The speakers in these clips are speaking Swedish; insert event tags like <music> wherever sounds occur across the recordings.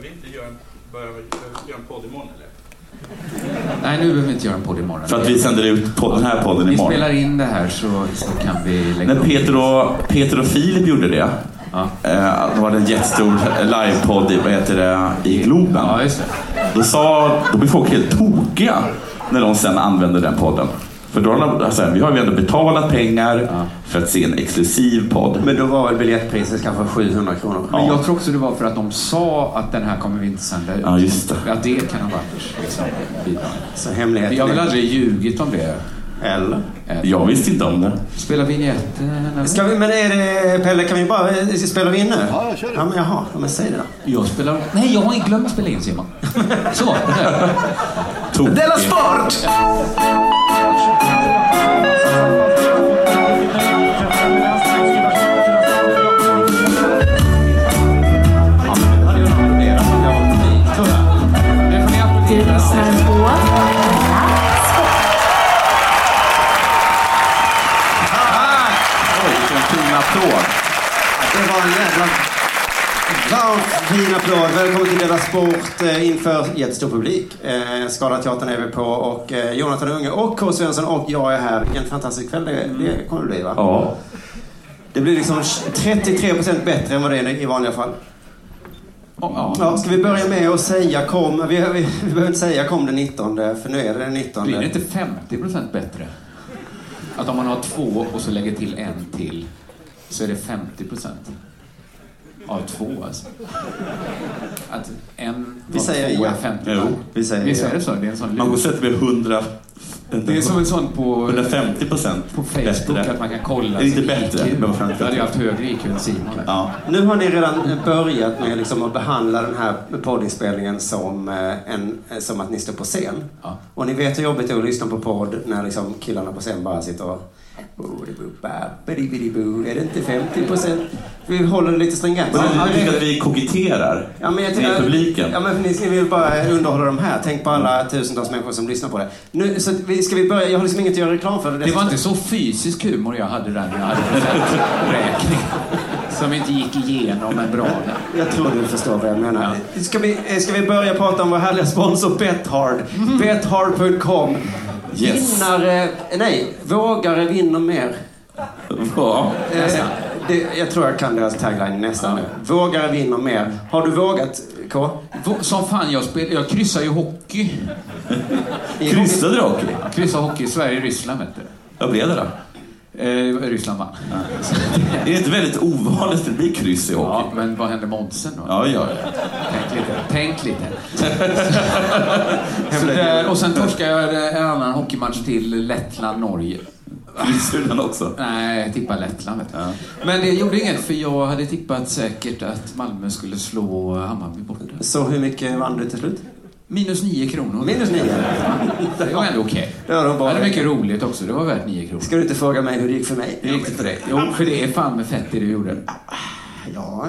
behöver vi inte göra en, börja, göra en podd imorgon eller? Nej, nu behöver vi inte göra en podd imorgon. För att vi sänder ut på den här podden Vi imorgon. spelar in det här så, så kan vi lägga När Peter och, Peter och Filip gjorde det, Ja. eh, då var det en jättestor livepodd i, vad heter det, i Globen. Ja, just det. Då, sa, då blev folk helt tokiga när de sen använde den podden. För då har de, alltså, vi har ju ändå betalat pengar för att se en exklusiv podd. Men då var väl biljettpriset kanske 700 kronor. Men jag tror också det var för att de sa att den här kommer vi inte sända ut. Ja, just det. Att det kan ha varit liksom. Så hemligheten Vi har väl aldrig ljugit om det? Eller? Jag visste inte om det. Spela vignetten. eller? Ska vi, men är det, Pelle, kan vi bara, spelar vi in nu? Ja, jag kör det. Ja, men jaha, ja, men säg det då. Jag spelar... Nej, jag har inte glömt att spela in Simon. Så, det här. Tokig. Della Sport! Det Della Sport. Oj, vilken fin applåd. Det var en jävla fin applåd. Välkommen till Della Sport eh, inför jättestor publik. Eh, Skalateatern är vi på och eh, Jonathan Unge och K. Svensson och jag är här. Vilken fantastisk kväll det, det kommer det bli va? Ja. Det blir liksom 33% bättre än vad det är i vanliga fall. Ja, ska vi börja med att säga kom, vi, vi, vi behöver inte säga kom den 19 för nu är det den 19. Blir det inte 50 procent bättre? Att om man har två och så lägger till en till så är det 50 procent. Av två alltså. Att en Vi säger två ja. är 50 Jo, vi säger Visst ja. är det så? Det är en sån Man går sätter med 100... Det är som en sån på, 150 procent på Facebook att man kan kolla Det är inte bättre, IQ. Jag hade ju haft högre IQ än Simon. Ja. Nu har ni redan börjat med liksom att behandla den här poddinspelningen som, eh, en, eh, som att ni står på scen. Ja. Och ni vet hur jobbigt det är att lyssna på podd när liksom killarna på scen bara sitter och... Är det inte 50 procent? Vi håller det lite stringent. Men du det- tycker att vi koketterar Ja, men jag med publiken? Ja, men ni vill bara underhålla de här. Tänk på alla tusentals människor som lyssnar på det. Nu, så vi, ska vi börja? Jag har liksom inget att göra reklam för. Det var inte så fysisk humor jag hade där när jag hade procenträkning. Som inte gick igenom en bra där. Jag tror du förstår vad jag menar. Ska, vi, ska vi börja prata om vår härliga sponsor Bethard? Bethard.com. Yes. Vinnare... Nej, vågare vinner mer. Ja. Eh, det, jag tror jag kan deras tagline nästan nu. Vågare vinner mer. Har du vågat, K? Som fan, jag, spel, jag kryssar ju hockey. <laughs> Kryssade du hockey? Jag kryssar hockey i Sverige-Ryssland, vet du. Vad blev det då? Eh, Ryssland vann. Är det inte väldigt ovanligt att det blir kryss i hockey? Ja, men vad hände med oddsen då? Ja, ja, ja. Tänk lite. Tänk lite. <laughs> Så där, och sen torskade jag en annan hockeymatch till Lettland-Norge. Kryssade du den också? Nej, jag tippade Lettland. Vet du. Men det gjorde inget, för jag hade tippat säkert att Malmö skulle slå Hammarby borta. Så hur mycket vann du till slut? Minus nio kronor. Minus nio. Det var ändå okej. Det var hade mycket roligt också. Det var värt nio kronor. Ska du inte fråga mig hur det gick för mig? Det gick det för dig? Jo, för det är fan med fett det du gjorde. Ja,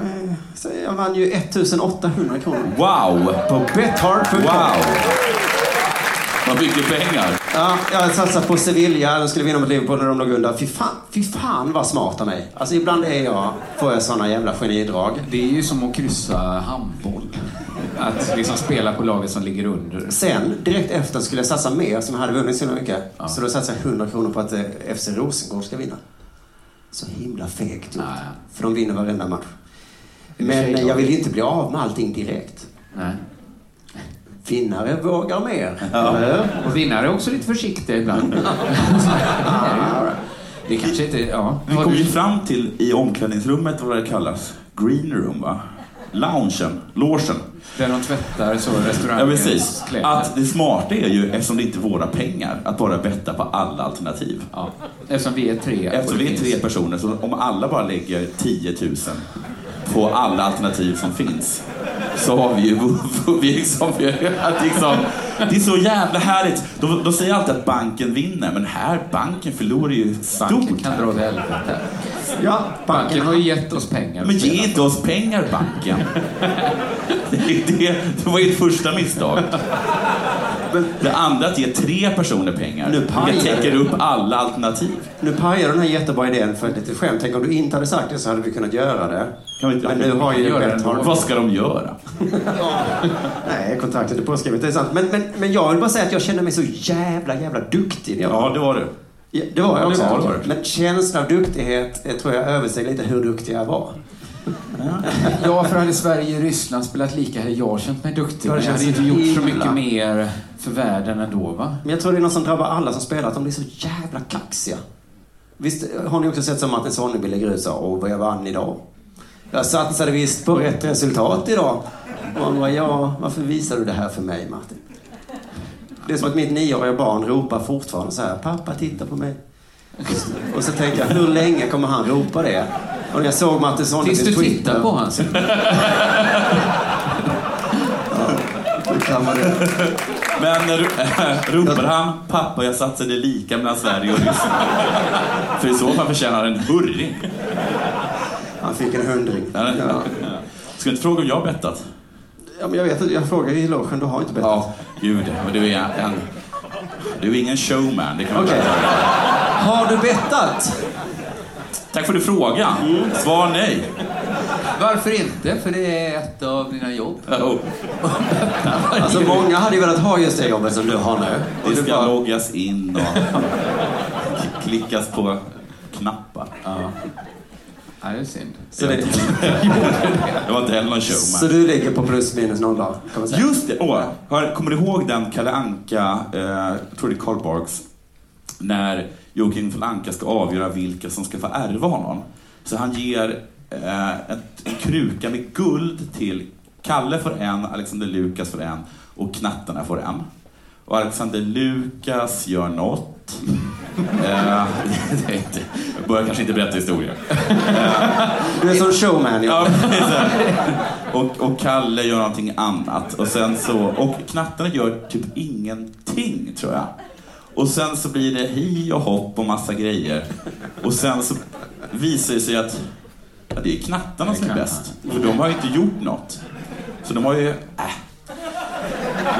så jag vann ju 1800 kronor. Wow! På Bethard.com. Wow! Vad mycket pengar. Ja, jag satsade på Sevilla. De skulle vinna mot Liverpool när de låg under. Fy fan, fy fan vad smart av mig. Alltså ibland är jag, får jag såna jävla genidrag. Det är ju som att kryssa handboll. Att liksom spela på laget som ligger under. Sen, direkt efter, skulle jag satsa mer som jag hade vunnit så mycket. Så då satsade jag 100 kronor på att eh, FC Rosengård ska vinna. Så himla fegt gjort. För de vinner varenda match. Men jag vill ju inte bli av med allting direkt. Nej. Vinnare vågar mer. Eller? Och vinnare är också lite försiktiga ibland. <laughs> det kanske inte... Ja. Vi kom ju fram till i omklädningsrummet vad det kallas. Green room, va? Loungen, logen. Där de tvättar så Ja, restaurangens precis. kläder. Att det smarta är ju, eftersom det inte är våra pengar, att bara betta på alla alternativ. Ja. Eftersom vi är tre. Eftersom vi är tre personer, så om alla bara lägger 10 000 på alla alternativ som finns, så har vi ju... <laughs> Vi liksom, vi, att liksom, det är så jävla härligt. De, de säger alltid att banken vinner, men här, banken förlorar ju Banken stort. kan dra åt helvete. Ja, Banken har ju gett oss pengar. Men ge inte oss pengar, banken. <laughs> Det, det, det var ert första misstag. Det andra att ge tre personer pengar. Nu pajar täcker upp alla alternativ. Nu pajar den här jättebra idén för ett litet skämt. Tänk om du inte hade sagt det så hade vi kunnat göra det. Kan vi inte- Men nu har ju Gör det. Vad ska de göra? <laughs> Nej, kontraktet är påskrivet, det är sant. Men, men, men jag vill bara säga att jag känner mig så jävla, jävla duktig. jag- Ja, det var du. Ja, det var jag Ja, också. var- det var det. Men känslan av duktighet eh, tror jag översteg lite hur duktig jag var. Ja, för hade Sverige och Ryssland spelat lika hade jag känt mig duktig. Men jag hade inte gjort så mycket mer för världen ändå, va? Men jag tror det är något som drabbar alla som spelar, att de blir så jävla kaxiga. Visst har ni också sett som Martin Sonneby lägger ut så åh vad jag vann idag. Jag satsade visst på rätt resultat idag. Och man bara, ja, varför visar du det här för mig Martin? Det är som att mitt nioåriga barn ropar fortfarande så här, pappa titta på mig. Och så tänker jag, hur länge kommer han ropa det? Och jag såg Martin Sonneby Tills du tittar på <laughs> det? Men äh, <laughs> ropar han pappa jag satsade lika mellan Sverige och Ryssland? För i så fall förtjänar han en hurring. Han fick en hundring. Ja. Ja. Ska du inte fråga om jag har bettat? Ja, men jag vet jag frågar i logen, du har inte bettat. Ja, gud. Men du är en... Du är ingen showman, det kan man säga. Har du bettat? Tack för du frågan. Svar nej. Varför inte? För det är ett av dina jobb. Oh, Alltså många hade ju velat ha just det jobbet som du har nu. Det ska bara, loggas in och klickas på knappar. Ja. Ja, det är synd. så, det, Det var inte heller någon så showman. du ligger på plus minus noll dagar, kan man säga. Just det! Åh, hör, kommer du ihåg den Kalle Anka, eh, jag tror det är Karl Barks, när Joakim von Anka ska avgöra vilka som ska få ärva honom. Så han ger eh, en, en kruka med guld till Kalle får en, Alexander Lukas får en och knattarna får en. Och Alexander Lukas gör något. <laughs> Eh, jag börjar kanske inte berätta historien. Du är som showman. Ja, och, och Kalle gör någonting annat. Och, sen så, och knattarna gör typ ingenting, tror jag. Och sen så blir det hi och hopp och massa grejer. Och sen så visar det sig att ja, det är knattarna som är bäst. För de har ju inte gjort något. Så de har ju... Äh.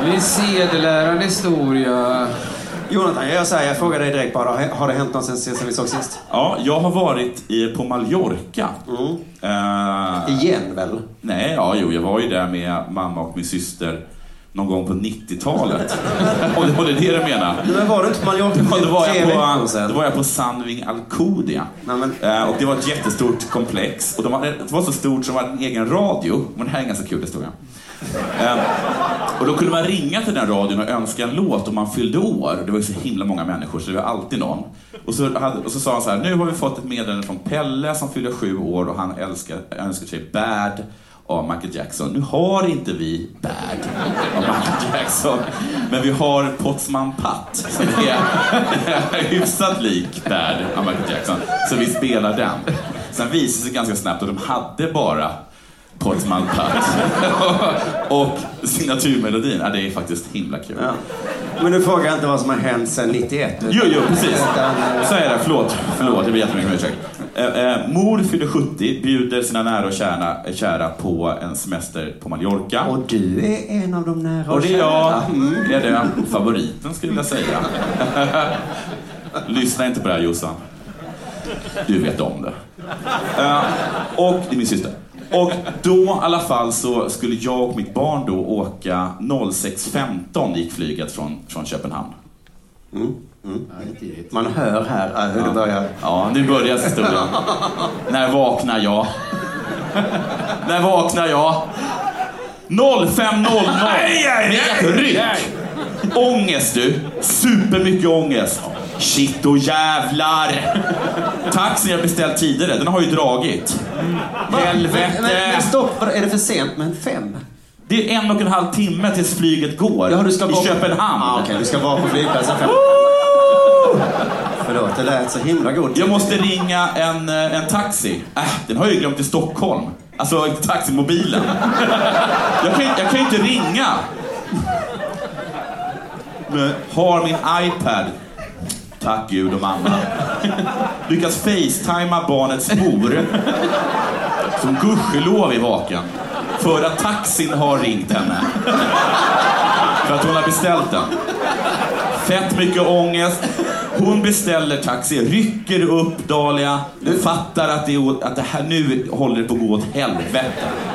Det är sedelärande historia. Jonathan, jag gör så här, jag frågar dig direkt bara. Har det hänt något sen, sen vi såg sist? Ja, jag har varit i, på Mallorca. Mm. Eh, Igen väl? Nej, ja, jo, jag var ju där med mamma och min syster någon gång på 90-talet. <laughs> Om det var det du menar. Men var du inte på Mallorca för då, var tre jag på, sedan? då var jag på Sandving Alcudia. Nej, men, Eh, och det var ett jättestort komplex. Och de hade, det var så stort som de hade en egen radio. Men det här är en ganska kul historia. Eh, och då kunde man ringa till den radion och önska en låt om man fyllde år. Det var ju så himla många människor så det var alltid någon. Och så, hade, och så sa han så här, nu har vi fått ett meddelande från Pelle som fyller sju år och han älskar, önskar sig Bad av Michael Jackson. Nu har inte vi Bad av Michael Jackson, men vi har Potsman Pat som <laughs> är hyfsat lik Bad av Michael Jackson. Så vi spelar den. Sen visade det sig ganska snabbt att de hade bara Potsman Pat <laughs> och signaturmelodin. Ja, det är faktiskt himla kul. ja men du frågar inte vad som har hänt sedan 91? Jo, jo, precis. Utan, eh, Så är det. Förlåt. Förlåt, jag ber jättemycket om ursäkt. Eh, eh, mor fyller 70, bjuder sina nära och kära, kära på en semester på Mallorca. Och du är en av de nära Och det är jag. Mm. Det är det. Favoriten skulle jag säga. Lyssna inte på det här Jossan. Du vet om det. Eh, och det är min syster. Och då i alla fall så skulle jag och mitt barn då åka 06.15 gick flyget från, från Köpenhamn. Mm. Ja, tidigt. Man hör här eh, hur det börjar. Ja, nu börjar historien. När vaknar jag? När vaknar jag? 05.00 med ett ryck. Ångest du. Supermycket ångest. Shit och jävlar. Taxin jag beställt tidigare, den har ju dragit. Men, Helvete. men stopp, är det för sent med en fem? Det är en och en halv timme tills flyget går. Ja, du ska I vara- Köpenhamn. Ah, Okej, du ska vara på flygplatsen fem. Förlåt, det lät så himla god Jag måste ringa en, eh, en taxi. Äh, den har jag ju glömt i Stockholm. Alltså taximobilen. Jag kan, jag kan ju inte ringa. Men har min iPad. Tack Gud och mamma. Lyckas facetima barnets mor. Som gudskelov är vaken. För att taxin har ringt henne. För att hon har beställt den. Fett mycket ångest. Hon beställer taxi, rycker upp Dahlia. Hon fattar att det, är, att det här nu håller på att gå åt helvete.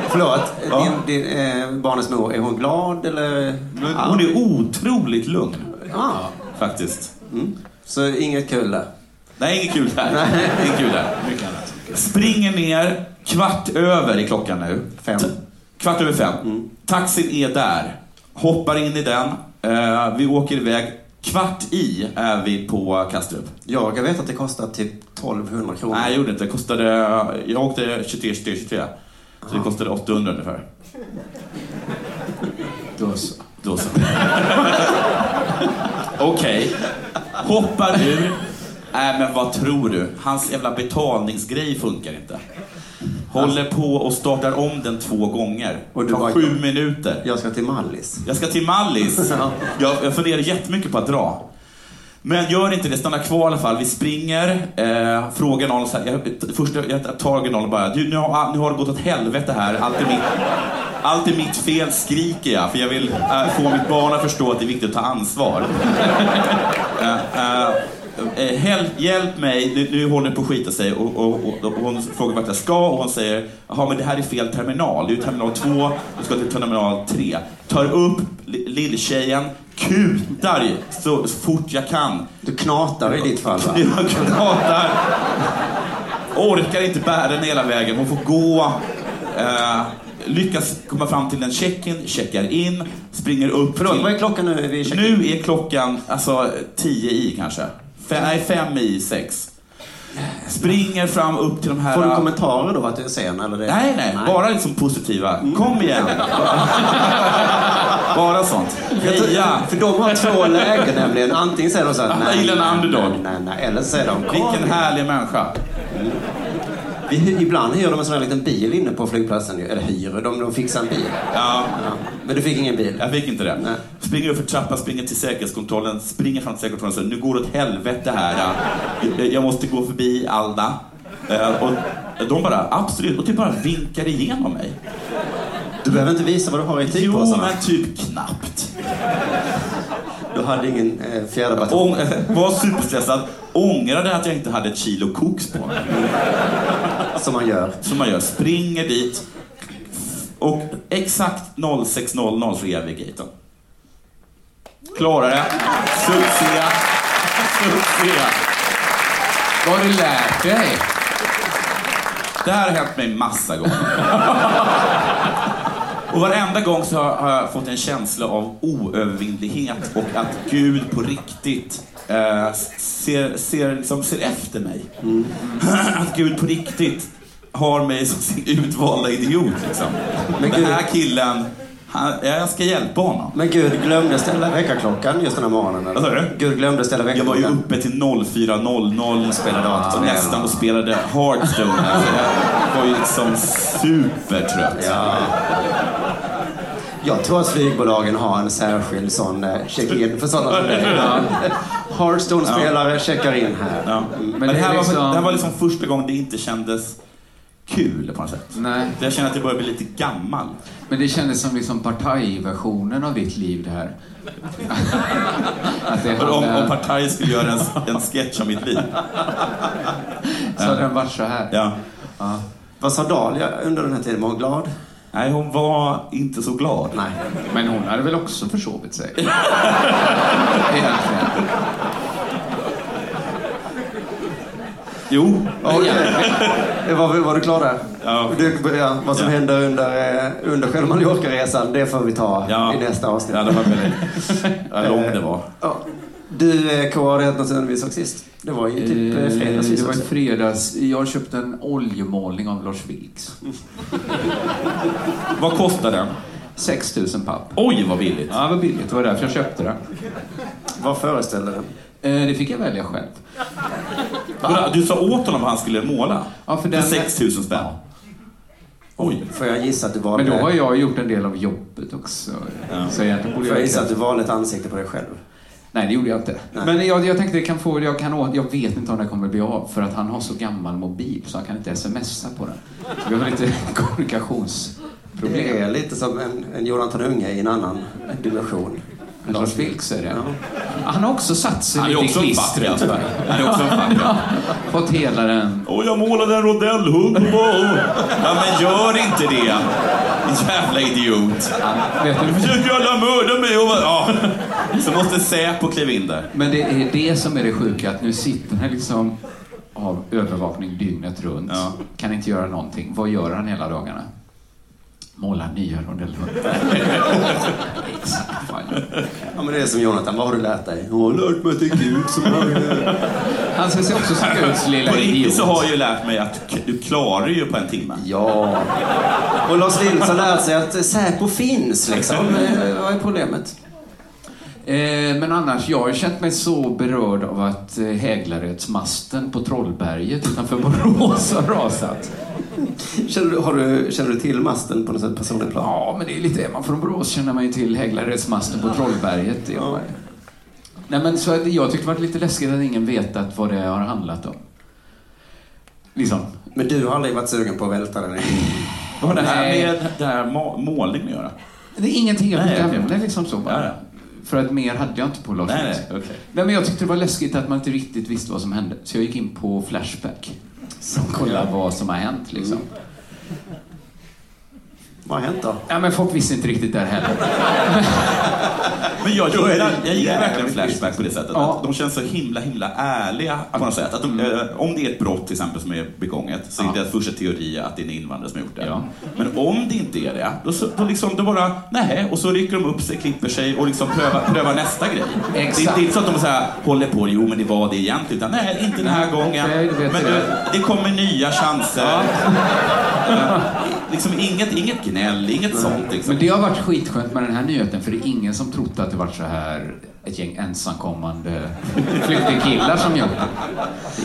Förlåt, Ja. din, din, eh, barnens mor, är hon glad eller? Hon är otroligt lugn, Ah. faktiskt. Så inget kul där? Nej, inget kul där. Inget kul där. Mycket annat. Springer ner, kvart över i klockan nu. Fem. T- Kvart över fem. Taxin är där. Hoppar in i den. Eh, vi åker iväg. Kvart i är vi på Kastrup. Jag vet att det kostar typ 1200 kronor. Nej, jag gjorde inte. Det kostade... Jag åkte 23, 23, 23. Så det kostade 800 ungefär. Då så. Då så. <laughs> Okej. Hoppar ur. Nej, men vad tror du? Hans jävla betalningsgrej funkar inte. Håller på och startar om den två gånger. Och du Tar bara- sju minuter. Jag ska till Mallis. Jag ska till Mallis. <laughs> Ja. Jag, jag funderar jättemycket på att dra. Men gör inte det, stanna kvar i alla fall. Vi springer, eh, frågar någon så här, jag, först jag tar någon och bara, du, nu, har, ah, nu har det gått åt helvete här. Allt är mitt, allt är mitt fel, skriker jag. För jag vill eh, få mitt barn att förstå att det är viktigt att ta ansvar. <laughs> Eh, eh, hjälp, hjälp mig, nu, nu håller det på att skita sig. Och, och, och, och hon frågar vart jag ska och hon säger, jaha men det här är fel terminal. Det är ju terminal 2, du ska till terminal 3. Tar upp li- lilltjejen, kutar så fort jag kan. Du knatar i ditt fall va? <laughs> Jag knatar. Orkar inte bära den hela vägen. Hon får gå. Eh, lyckas komma fram till en check-in, checkar in, springer upp Förlåt, till... vad är klockan nu? Checkar- Nu är klockan alltså 10 i kanske. Nej, fem i sex. Springer fram upp till de här... Får du kommentarer då att du är sen? Eller det? Nej, nej, bara liksom positiva. Kom igen. <laughs> bara sånt. Heja. För de har två lägen nämligen. Antingen säger de så här, nej, nej, nej, nej, nej. Eller säger de, Vilken härlig människa. Vi, ibland hyr de en sån här liten bil inne på flygplatsen. Eller hyr, de, de fixar en bil. Ja, Ja. Men du fick ingen bil? jag fick inte det. Nej. Springer upp för trappan, springer till säkerhetskontrollen, springer fram till säkerhetskontrollen och säger nu går det åt helvete här. Jag- måste gå förbi Alda. Eh, Och de bara, absolut, och typ bara vinkar igenom mig. Du behöver inte visa vad du har i Jo, tygpåsarna. men typ knappt. Du hade ingen eh, fjäderbatong. Ång, <laughs> var superstressad, ångrade att jag inte hade ett kilo koks på mig. Som man gör. Som man gör, springer dit och exakt 06.00 så är jag vid gaten. Klarar det. Succé. Succé. Vad har du lärt dig? Det här har hänt mig massa gånger. Och varenda gång så har jag fått en känsla av oövervinnlighet och att Gud på riktigt eh, ser, ser, liksom, ser efter mig. Att Gud på riktigt har mig som sin utvalda idiot. Liksom. Men Den här killen, han, jag ska hjälpa honom. Men Gud glömde ställa väckarklockan just den här morgonen. eller? Vad sa du? Gud glömde ställa Jag var ju väckarklockan. uppe till 04.00 Spelade dator. och nästan och spelade Hearthstone. Alltså, jag var ju liksom supertrött. Ja. Jag tror att flygbolagen har en särskild sån eh, check-in för sådana som dig. <laughs> Hearthstone-spelare checkar in här. Ja. Mm. Men, Men det, det är här var, liksom- det här var liksom första gången det inte kändes kul på något sätt. Nej. Jag känner att jag börjar bli lite gammal. Men det kändes som liksom partajversionen av ditt liv det här. <laughs> att det om, om Partaj skulle göra en, en sketch om mitt liv. så hade den varit så här. Ja. Ja. Vad sa Dahlia under den här tiden? Var hon glad? Nej, hon var inte så glad. Nej. Men hon hade väl också försovit sig? Egentligen. <laughs> Jo. Okej. Var, var du klar där? Ja. Du, ja, vad som Ja. händer under, eh, under själva Mallorca-resan, det får vi ta Ja. i nästa avsnitt. Ja, det var väldigt... <laughs> Ja, långt det var. Ja. Du, eh, K, något sen vi såg sist? Det var ju typ eh, fredags vi det var i fredags. Jag köpte en oljemålning av Lars Vilks. <laughs> Vad kostar den? 6 000 papp. Oj, vad billigt. Ja, vad billigt. Det var därför jag köpte den. Vad föreställer den? Eh, Det fick jag välja själv. Vadå, Du sa åt honom vad han skulle måla? Ja, för För den- 6 000 spänn? Ja. Oj. Får jag gissa att du valde... Men då har jag gjort en del av jobbet också. Ja. Så egentligen borde Får jag jag... gissa att du valde ett ansikte på dig själv? Nej, det gjorde jag inte. Nej. Men jag, jag tänkte kan få, jag, kan, jag vet inte om det kommer bli av för att han har så gammal mobil så han kan inte smsa på den. Så vi har lite <laughs> kommunikationsproblem. Det är lite som en, en Jonathan Unge i en annan dimension. Lars Vilks är det. Han har också satt sig lite också i klistret. ja. Han är också en ja. Fått hela den. Och jag målade en rondellhund. <laughs> Ja, men gör inte det. Jävla idiot. Han, vet du, Försöker alla mörda mig? Och, ja. Så måste Säpo kliva in där. men det är det som är det sjuka, att nu sitter han liksom av övervakning dygnet runt. Ja. Kan inte göra någonting. Vad gör han hela dagarna? Måla nya fine. Ja, men det är som Jonathan, vad har du lärt dig? Jag har lärt mig att det är Gud som har... Han ser sig också som <laughs> Guds lilla På riktigt idiot. så har jag ju lärt mig att du klarar ju på en timme. Ja. Och Lars Vilks har lärt sig att Säpo finns, liksom. Eh, Vad är problemet? Eh, men annars, jag har känt mig så berörd av att eh, Häglarödsmasten på Trollberget utanför Borås har rasat. <laughs> Känner du, har du, känner du till masten på något sätt personligt plan? Ja, men det är lite, är man från Borås känner man ju till Häglarödsmasten på Trollberget. Det ju. Nej, men så jag tyckte det var lite läskigt att ingen vetat vad det har handlat om. Liksom. Men du har aldrig varit sugen på att välta den? Vad har det här med det här målningen att göra? Det är ingenting jag Nej, fick okej. ämne liksom så bara. Ja, ja. För att mer hade jag inte på Lars Nej, nej, okej. Nej, men jag tyckte det var läskigt att man inte riktigt visste vad som hände. Så jag gick in på Flashback som kolla vad som har hänt liksom. Vad har hänt då? Ja, men folk visste inte riktigt där heller. <laughs> Men jag det gillar, jag gillar verkligen Flashback på det sättet. Ja. Att de känns så himla, himla ärliga på något sätt. Att de, eh, om det är ett brott till exempel som är begånget så är Mm. Ja. deras första teori att det är en invandrare som har gjort det. Ja. Men om det inte är det, då, så, då, liksom, då bara, nej, och så rycker de upp sig, klipper sig och liksom prövar, prövar nästa grej. Det, är- Exakt. det är inte så att de så här, håller på, jo men det var det egentligen, utan nej, inte den här gången. Du vet men det. det, det kommer nya chanser. Eh, liksom inget, inget gnäll, inget sånt. Liksom. Men det har varit skitskönt med den här nyheten för det är ingen som trott att det var så här ett gäng ensamkommande <laughs> flyktingkillar som gjort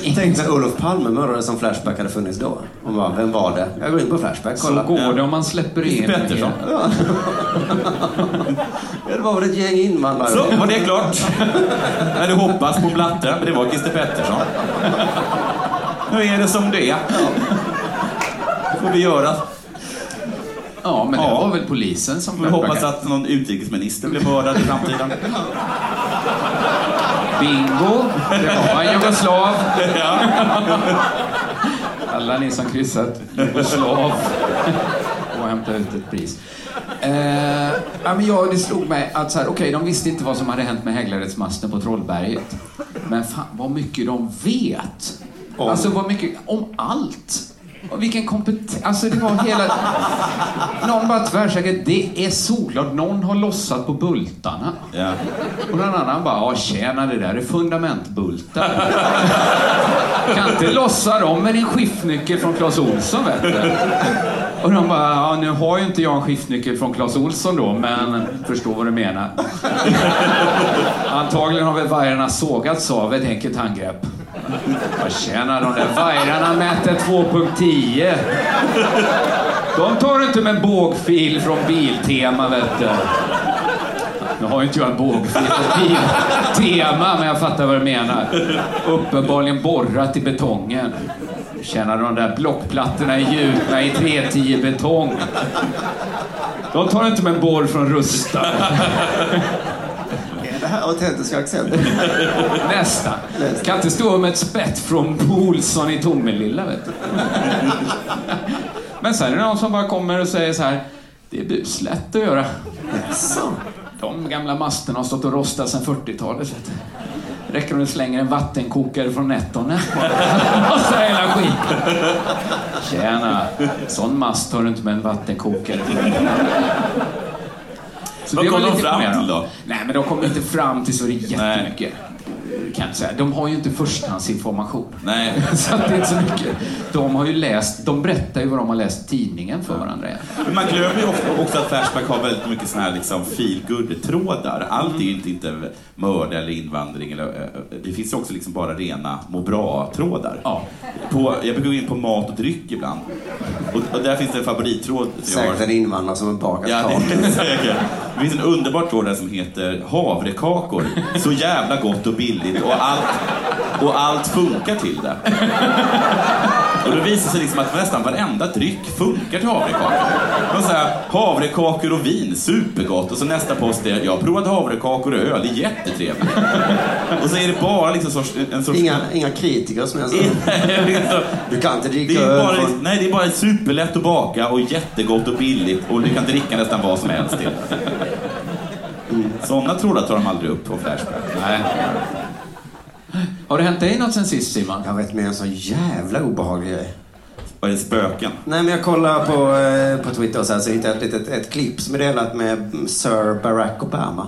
det. Tänk när Olof Palme mördades som Flashback hade funnits då. Och bara, vem var det? Jag går in på Flashback, Så kolla. går det om man släpper in... Pettersson. <laughs> Ja, det var väl ett gäng invandrare. Så var det klart. När du hoppas på blatte, men det var Christer Pettersson. Nu är det som det är. får vi göra. Ja, men det Ja. var väl polisen som vi hoppas att någon utrikesminister blir mördad i framtiden. <laughs> Bingo! Det var en <laughs> jugoslav. Ja. <laughs> Alla ni som kryssat jugoslav och hämta ut ett pris. Eh, ja, men jag, det slog mig att så här, okej, de visste inte vad som hade hänt med Häglarödsmasten på Trollberget. Men fan vad mycket de vet. Om? Alltså vad mycket, om allt. Och vilken kompetens, alltså det var hela... Någon bara tvärsäkert, det är solklart, någon har lossat på bultarna. Ja. Och någon annan bara, ja tjena det där är fundamentbultar. kan inte lossa dem med din skiftnyckel från Clas Ohlson vet du. Och de bara, ja nu har ju inte jag en skiftnyckel från Clas Ohlson då, men förstår vad du menar. Antagligen har väl vajrarna sågats av ett enkelt handgrepp. Ja, tjena, de där vajrarna mäter 2.10. De tar du inte med en bågfil från Biltema, vet du. Nu har ju inte jag en bågfil från Biltema, men jag fattar vad du menar. Uppenbarligen borrat i betongen. Tjena, de där blockplattorna är gjutna i 310-betong. De tar inte med en borr från Rusta. Autentiska accent? Nästan. Kan inte stå med ett spett från Olsson i Tomelilla, vet du. Men sen är det någon som bara kommer och säger så här. Det är buslätt att göra. Så. De gamla masterna har stått och rostat sedan 40-talet. vet du. Räcker om du slänger en vattenkokare från Nettonet <laughs> och så hela skiten. Tjena, sån mast har du inte med en vattenkokare. Så Vad kom de fram till då? Nej, men de kom inte fram till så jättemycket. Kan jag säga. De har ju inte förstahandsinformation. Nej. <laughs> Så det är inte så mycket. De har ju läst, de berättar ju vad de har läst tidningen för varandra. Men man glömmer ju ofta också att Flashback har väldigt mycket såna här liksom feel-good-trådar. Allt är ju inte, inte mörd eller invandring. Eller, det finns ju också liksom bara rena må bra-trådar. Ja. På, jag brukar gå in på mat och dryck ibland. Och, och där finns det en favorittråd som jag har. Säkert en invandrare som har bakat Ja, det, det finns en underbar tråd där som heter havrekakor. Så jävla gott och billigt och allt, och allt funkar till det. Och då visar det sig liksom att nästan varenda dryck funkar till havrekakor. De säger havrekakor och vin, supergott. Och så nästa post är, jag har provat havrekakor och öl, det är jättetrevligt. Och så är det bara liksom sorts, en sorts... Inga, inga kritiker som <laughs> är så. Du kan inte Det dricka är, öl. bara, från- nej, det är bara superlätt att baka och jättegott och billigt och du kan dricka nästan vad som helst till. Sådana trådar tar de aldrig upp på Flashback. Nej. Har det hänt dig något sen sist Simon? Jag vet med en så jävla obehaglig grej. Vad är det, spöken? Nej, men jag kollar på, eh, på Twitter och så, här, så hittade jag ett, litet, ett klipp som är delat med Sir Barack Obama.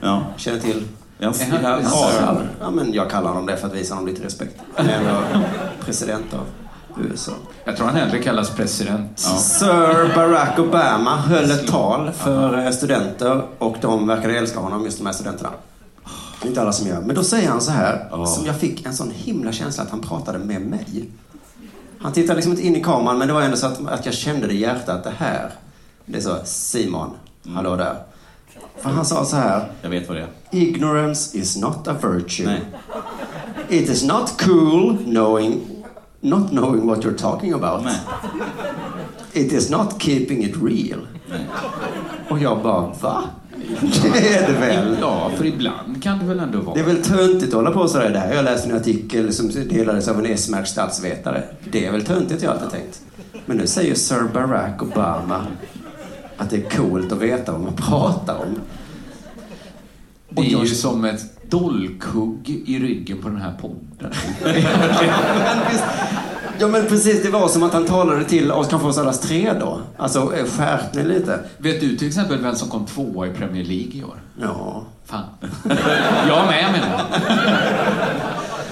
Ja. Känner till? Jag, Är han- han ja, sir? Ja, men jag kallar honom det för att visa honom lite respekt. Han är ändå president av USA. Jag tror han hellre kallas president. Sir Barack Obama höll ett tal för eh, studenter och de verkade älska honom, just de här studenterna. Det är inte alla som gör. Men då säger han så här, Ja. som jag fick en sån himla känsla att han pratade med mig. Han tittade liksom inte in i kameran, men det var ändå så att, att jag kände det i hjärtat, det här. Det är så, Simon, hallå där. För han sa så här, jag vet vad det är. ignorance is not a virtue. Nej. It is not cool knowing, not knowing what you're talking about. Nej. It is not keeping it real. Och jag bara, va? <laughs> Det är det väl? Ja, för ibland kan det väl ändå vara. Det är väl töntigt att hålla på sådär. Det här jag läste en artikel som delades av en S-märkt statsvetare. Det är väl töntigt, jag alltid tänkt. Men nu säger Sir Barack Obama att det är coolt att veta vad man pratar om. Det är ju som ett dolkhugg i ryggen på den här podden. <laughs> Ja men precis, det var som att han talade till oss, kanske oss allas tre då. Alltså eh, skärpning lite. Vet du till exempel vem som kom tvåa i Premier League i år? Ja, Fan. <laughs> Jag med menar jag.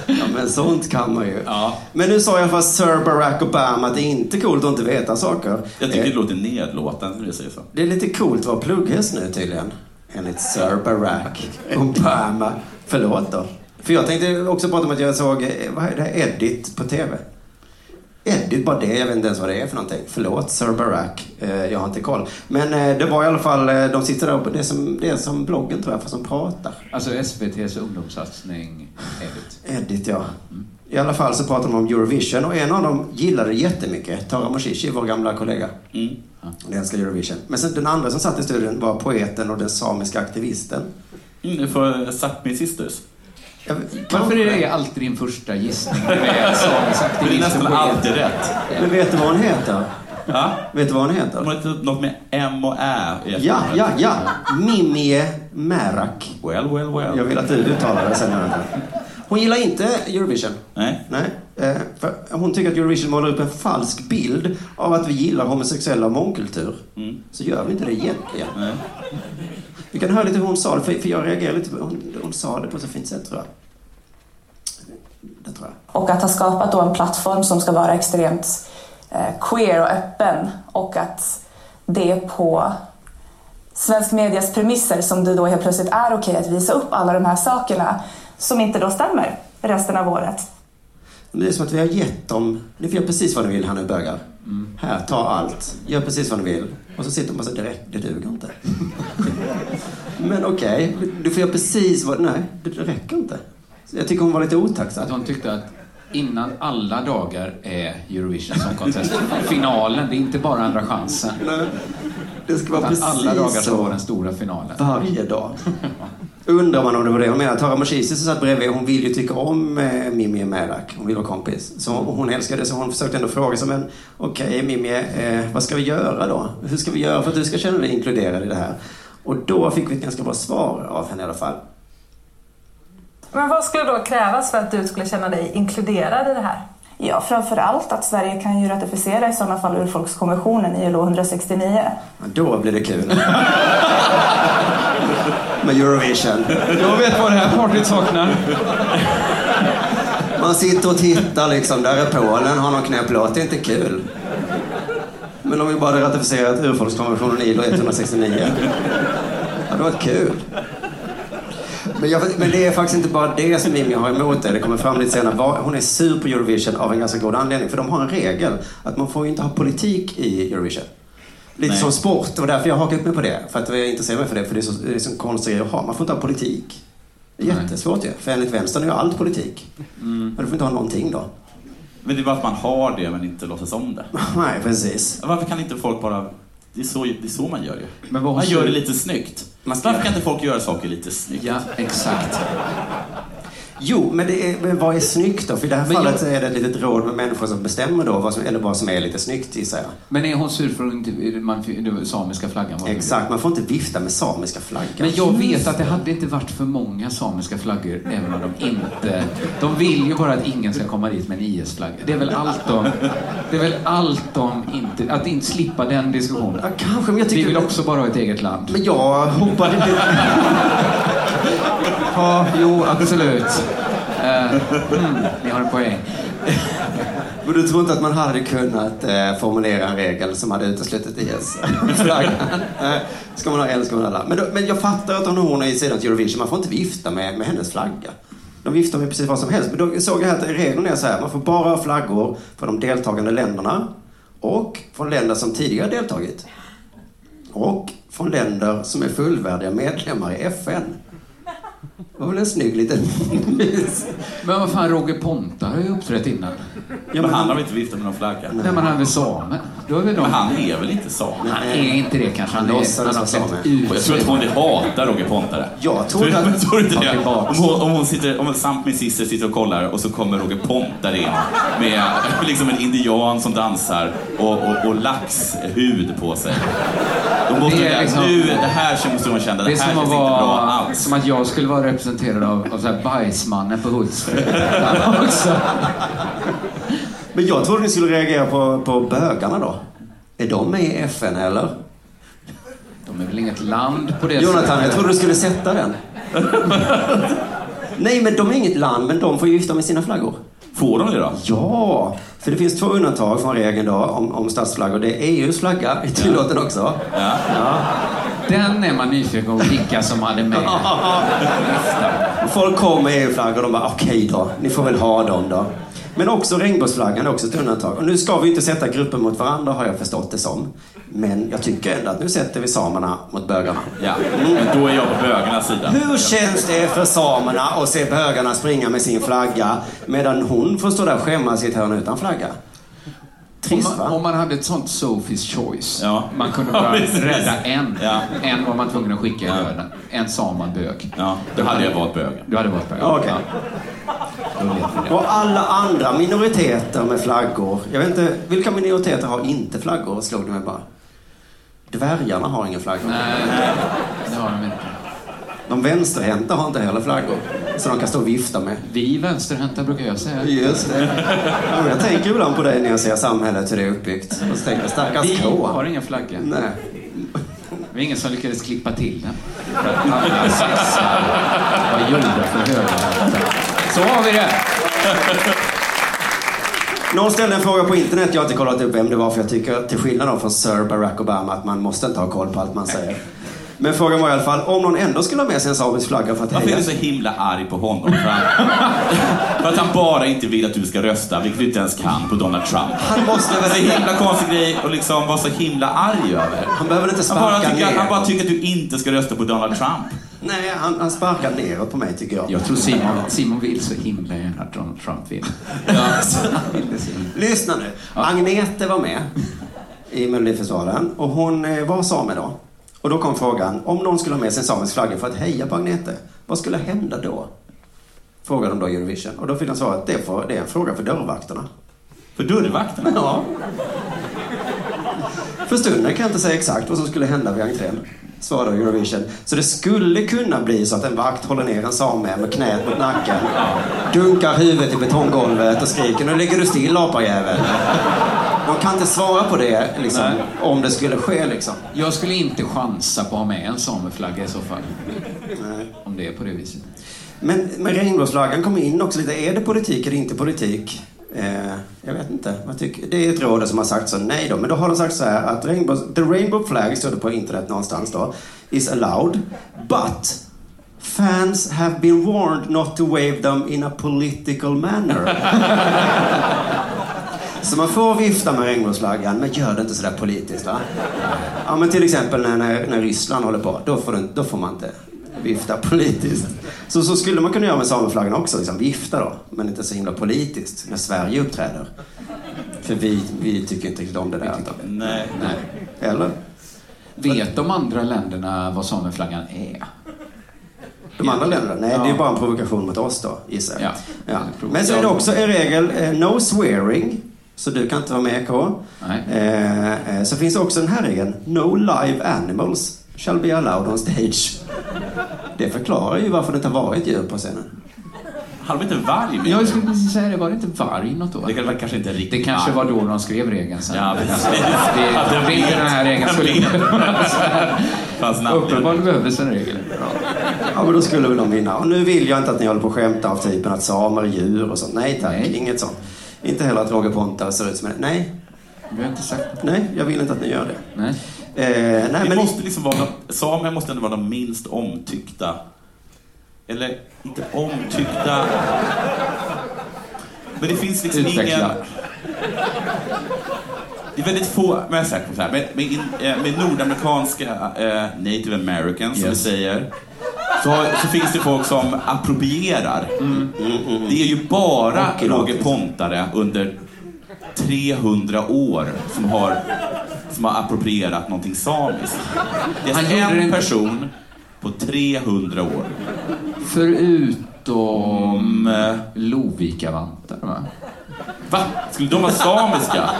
ja men sånt kan man ju. Ja. Men nu sa alla fall Sir Barack Obama att det är inte coolt att inte veta saker. Jag tycker Eh, det låter nedlåtande när du säger så. Det är lite coolt att vara plugghäst nu tydligen. Enligt Sir Barack <laughs> Obama. Förlåt då. För jag tänkte också prata om att jag såg, eh, vad är det, här, Edit på TV. Edit, bara det. Jag vet inte ens vad det är för någonting. Förlåt Sir Barack. Eh, Jag har inte koll. Men eh, det var i alla fall, eh, de sitter där uppe. Det är som, det är som bloggen tror jag, fast de pratar. Alltså SVTs ungdomssatsning Edit. Edit, ja. I alla fall så pratar de om Eurovision och en av dem gillade det jättemycket. Tara Moshishi, vår gamla kollega. Mm. Hon älskar Eurovision. Men sen den andra som satt i studion var poeten och den samiska aktivisten. Mm, får Sápmi Sisters. Jag, Varför är det alltid din första gissning? Det är nästan alltid rätt. Men vet du vad hon heter? Ja? Vet du vad hon heter? har inte något med M och Ä Ja, ja, ja. Mimie Märak. Well, well, well. Jag vill att du uttalar det sen. Hon gillar inte Eurovision. Nej. Nej, eh, för hon tycker att Eurovision målar upp en falsk bild av att vi gillar homosexuella och mångkultur. Mm. Så gör vi inte det egentligen. Nej. Vi kan höra lite hur hon sa det, för, för jag reagerar lite på hon, hon sa det på ett så fint sätt tror jag. Det tror jag. Och att ha skapat då en plattform som ska vara extremt eh, queer och öppen och att det är på svensk medias premisser som det då helt plötsligt är okej att visa upp alla de här sakerna som inte då stämmer resten av året. Men Det är som att vi har gett dem, ni får göra precis vad ni vill här nu bögar. Här, ta allt. Gör precis vad ni vill. Och så sitter och säger, det, det duger inte. Men okej, du får göra precis vad, nej, det, räcker inte. Så jag tycker hon var lite otacksam. Hon tyckte att innan alla dagar är Eurovision Song Contest finalen, det är inte bara andra chansen. Nej, Det ska vara Utan precis alla dagar så var så. den stora finalen. Varje dag. <laughs> Undrar man om det var det hon menade. Tara Moshizi som satt bredvid, hon vill ju tycka om eh, Mimmi Märak. Hon vill vara kompis. Så och hon älskar det, så hon försökte ändå fråga sig, men okej Mimmi, eh, vad ska vi göra då? Hur ska vi göra för att du ska känna dig inkluderad i det här? Och då fick vi ett ganska bra svar av henne i alla fall. Men vad skulle då krävas för att du skulle känna dig inkluderad i det här? Ja, framför allt att Sverige kan ju ratificera i sådana fall urfolkskonventionen ILO 169. Ja, Då blir det kul. <laughs> Med Eurovision. Jag vet vad det här partyt saknar. Man sitter och tittar liksom, där är Polen, har någon knäpp låt. Det är inte kul. Men om vi bara hade ratificerat urfolkskonventionen ILO 169. Ja, det var kul. Men, jag, men det är faktiskt inte bara det som Mimmi har emot det. Det kommer fram lite senare. Hon är sur på Eurovision av en ganska god anledning. För de har en regel att man får ju inte ha politik i Eurovision. Lite Nej. som sport. Och därför jag har hakat upp mig på det. För att jag intresserar mig för det. För det är så, det är så konstigt att ha. Man får inte ha politik. Det är jättesvårt ju. För enligt vänstern är ju allt politik. Men du får inte ha någonting då. Men det är bara att man har det men inte låtsas om det. <laughs> Nej, precis. Varför kan inte folk bara... Det är så, det är så man gör ju. Men Man gör det lite snyggt. Man ska- Varför kan inte folk göra saker lite snyggt? Ja, exakt. Jo, men, det är, men vad är snyggt då? För i det här Men fallet jag- är det ett litet råd med människor som bestämmer då, vad som, eller vad som är lite snyggt gissar jag. Men är hon sur för att inte, man, samiska flaggan var Exakt, man får inte vifta med samiska flaggan. Men jag vet att det hade inte varit för många samiska flaggor även om de inte... De vill ju bara att ingen ska komma dit med en IS-flagga. Det är väl allt de... Det är väl allt de inte... Att inte slippa den diskussionen. Ja, kanske, men jag Vi tycker... vill också bara ha ett eget land. Men jag hoppade. Ja, jo, absolut. Eh, mm, ni har en poäng. <laughs> Men du tror inte att man hade kunnat eh, formulera en regel som hade uteslutit IS-flaggan? <laughs> Eh, ska man ha en ska man ha alla. Men, då, men jag fattar att hon är i sidan till Eurovision, man får inte vifta med, med hennes flagga. De viftar med precis vad som helst. Men då såg jag att regeln är så här, man får bara ha flaggor för de deltagande länderna och från länder som tidigare deltagit. Och från länder som är fullvärdiga medlemmar i FN. Det var väl en snygg liten... Men vad fan, Roger Ponta har ju uppträtt innan. Ja, men han har väl inte viftat med någon flagga? Nej, men han är väl same? Då är väl de... Men han är väl inte same? Han är inte det kanske. Han, Han är, låtsades vara same. jag tror att hon hatar Roger Pontare. Jag Tror att... tror inte det? Om hon, om hon sitter, om samt min syster sitter och kollar och så kommer Roger Pontare in med <laughs> liksom en indian som dansar och, och, och laxhud på sig. Då måste Det är liksom- nu, det här måste hon känna, det, Det är här känns att, inte bra alls. som att jag skulle vara representerad av, av så här bajsmannen på Hultsfred. <laughs> <laughs> Men jag trodde ni skulle reagera på, på bögarna då. Är de med i FN eller? De är väl inget land på det Jonathan, sättet. jag trodde du skulle sätta den. Nej, men de är inget land, men de får ju gifta med sina flaggor. Får de det då? Ja, för det finns två undantag från regeln då om, om statsflaggor. Det är EUs flagga, är tillåten också. Ja. Ja. Den är man nyfiken på vilka som hade med. <laughs> Folk kommer med EU-flaggor och de bara okej då, ni får väl ha dem då. Men också regnbågsflaggan är också ett undantag. Och nu ska vi inte sätta grupper mot varandra har jag förstått det som. Men jag tycker ändå att nu sätter vi samerna mot bögarna. Ja, men då är jag på bögarnas sida. Hur känns det för samerna att se bögarna springa med sin flagga medan hon får stå där och skämmas i ett hörn utan flagga? Om Trist man, va? om man hade ett sånt Sophie's choice. Ja. Man kunde Ja, bara <laughs> precis. rädda en. Ja. En var man tvungen att skicka i Ja. döden. En sa man bög. Ja, då hade jag valt bögen. Du hade varit bög. Ja. Och alla andra minoriteter med flaggor. Jag vet inte, vilka minoriteter har inte flaggor? Slog det mig bara. Dvärgarna har ingen flagga. Nej, det har de inte. De vänsterhänta har inte heller flaggor. Så de kan stå och vifta med. Vi vänsterhänta brukar jag säga. Just det. Ja, Jag tänker ibland på dig när jag ser samhället, hur det är uppbyggt. Och så tänker jag, stackars Vi K. har ingen flagga. Nej. Det var ingen som lyckades klippa till den. Var gjorda för högerhänta. Så har vi det. Någon ställde en fråga på internet, jag har inte kollat upp vem det var för jag tycker till skillnad från Sir Barack Obama att man måste inte ha koll på allt man säger. Men frågan var i alla fall, om någon ändå skulle ha med sig en samisk flagga för att Varför är du så himla arg på honom? För, han, för att han bara inte vill att du ska rösta, vilket du inte ens kan, på Donald Trump. Han måste Det är väl... en himla konstig grej att liksom vara så himla arg över. Han behöver inte Han bara, sparka tycker, ner. han bara tycker att du inte ska rösta på Donald Trump. Nej, han, han sparkar neråt på mig tycker jag. Jag tror Simon, Simon vill så himla gärna att Donald Trump. Ja. <laughs> Vill himla. Lyssna nu. Agnete var med i Melodifestivalen och hon eh, var same då. Och då kom frågan, om någon skulle ha med sig en samisk flagga för att heja på Agnete, vad skulle hända då? Frågade de då Eurovision. Och då fick de svara att det, det är en fråga för dörrvakterna. För dörrvakterna. Ja. För stunden kan jag inte säga exakt vad som skulle hända vid entrén. Svarade Eurovision. Så det skulle kunna bli så att en vakt håller ner en same med knät mot nacken. Dunkar huvudet i betonggolvet och skriker Nu ligger du still apajävel. De kan inte svara på det liksom, om det skulle ske liksom. Jag skulle inte chansa på att ha med en sameflagga i så fall. Nej. Om det är på det viset. Men, men regnbågsflaggan kommer in också lite. Är det politik eller inte politik? Eh, jag vet inte. Vad tycker, det är ett råd som har sagt så nej då. Men då har de sagt så här att rainbow, the rainbow flag, står det på internet någonstans då, is allowed. But fans have been warned not to wave them in a political manner. <laughs> Så man får vifta med regnbågsflaggan, men gör det inte sådär politiskt va? Ja men till exempel när, när, när Ryssland håller på, då får, du, då får man inte vifta <laughs> politiskt. Så, så skulle man kunna göra med sameflaggan också, liksom, vifta då, men inte så himla politiskt när Sverige uppträder. För vi, vi tycker inte riktigt om det där. Nej. Nej. Eller? Vet de andra länderna vad sameflaggan är? De andra länderna? Nej, det är Ja. bara en provokation mot oss då, gissar jag. Ja. Ja. Men så är det också en regel, eh, no swearing. Så du kan inte vara med K. Nej. Eh, eh, så finns det också den här regeln, no live animals shall be allowed on stage. Det förklarar ju varför det inte har varit djur på scenen. Hade de inte varg med? Jag skulle precis säga det, var det inte varg något år? Det var kanske inte riktigt Det kanske var då de skrev regeln sen. Ja, precis. Det, den det är inte den här regeln skulle. Uppenbarligen behövdes en regel. Ja, men då skulle väl de vinna. Och nu vill jag inte att ni håller på och skämtar av typen att samer är djur och sånt. Nej tack, Nej. inget sånt. Inte heller att Roger Pontare ser ut som en... Nej, Vi har inte sagt nej, jag vill inte att ni gör det. Nej. Eh, nej, Det men måste liksom vara de, måste ändå vara de minst omtyckta. Eller inte omtyckta. Men det finns liksom ingen... Det är väldigt få, men jag säger så här, med, med, eh, med nordamerikanska eh, native americans, som vi säger, så, så finns det folk som approprierar. Det är ju bara gratis. Roger Pontare under 300 år som har, som har approprierat någonting samiskt. Det är alltså en person på 300 år. Förutom eh, Lovikavantar, va? Va? Skulle de vara samiska?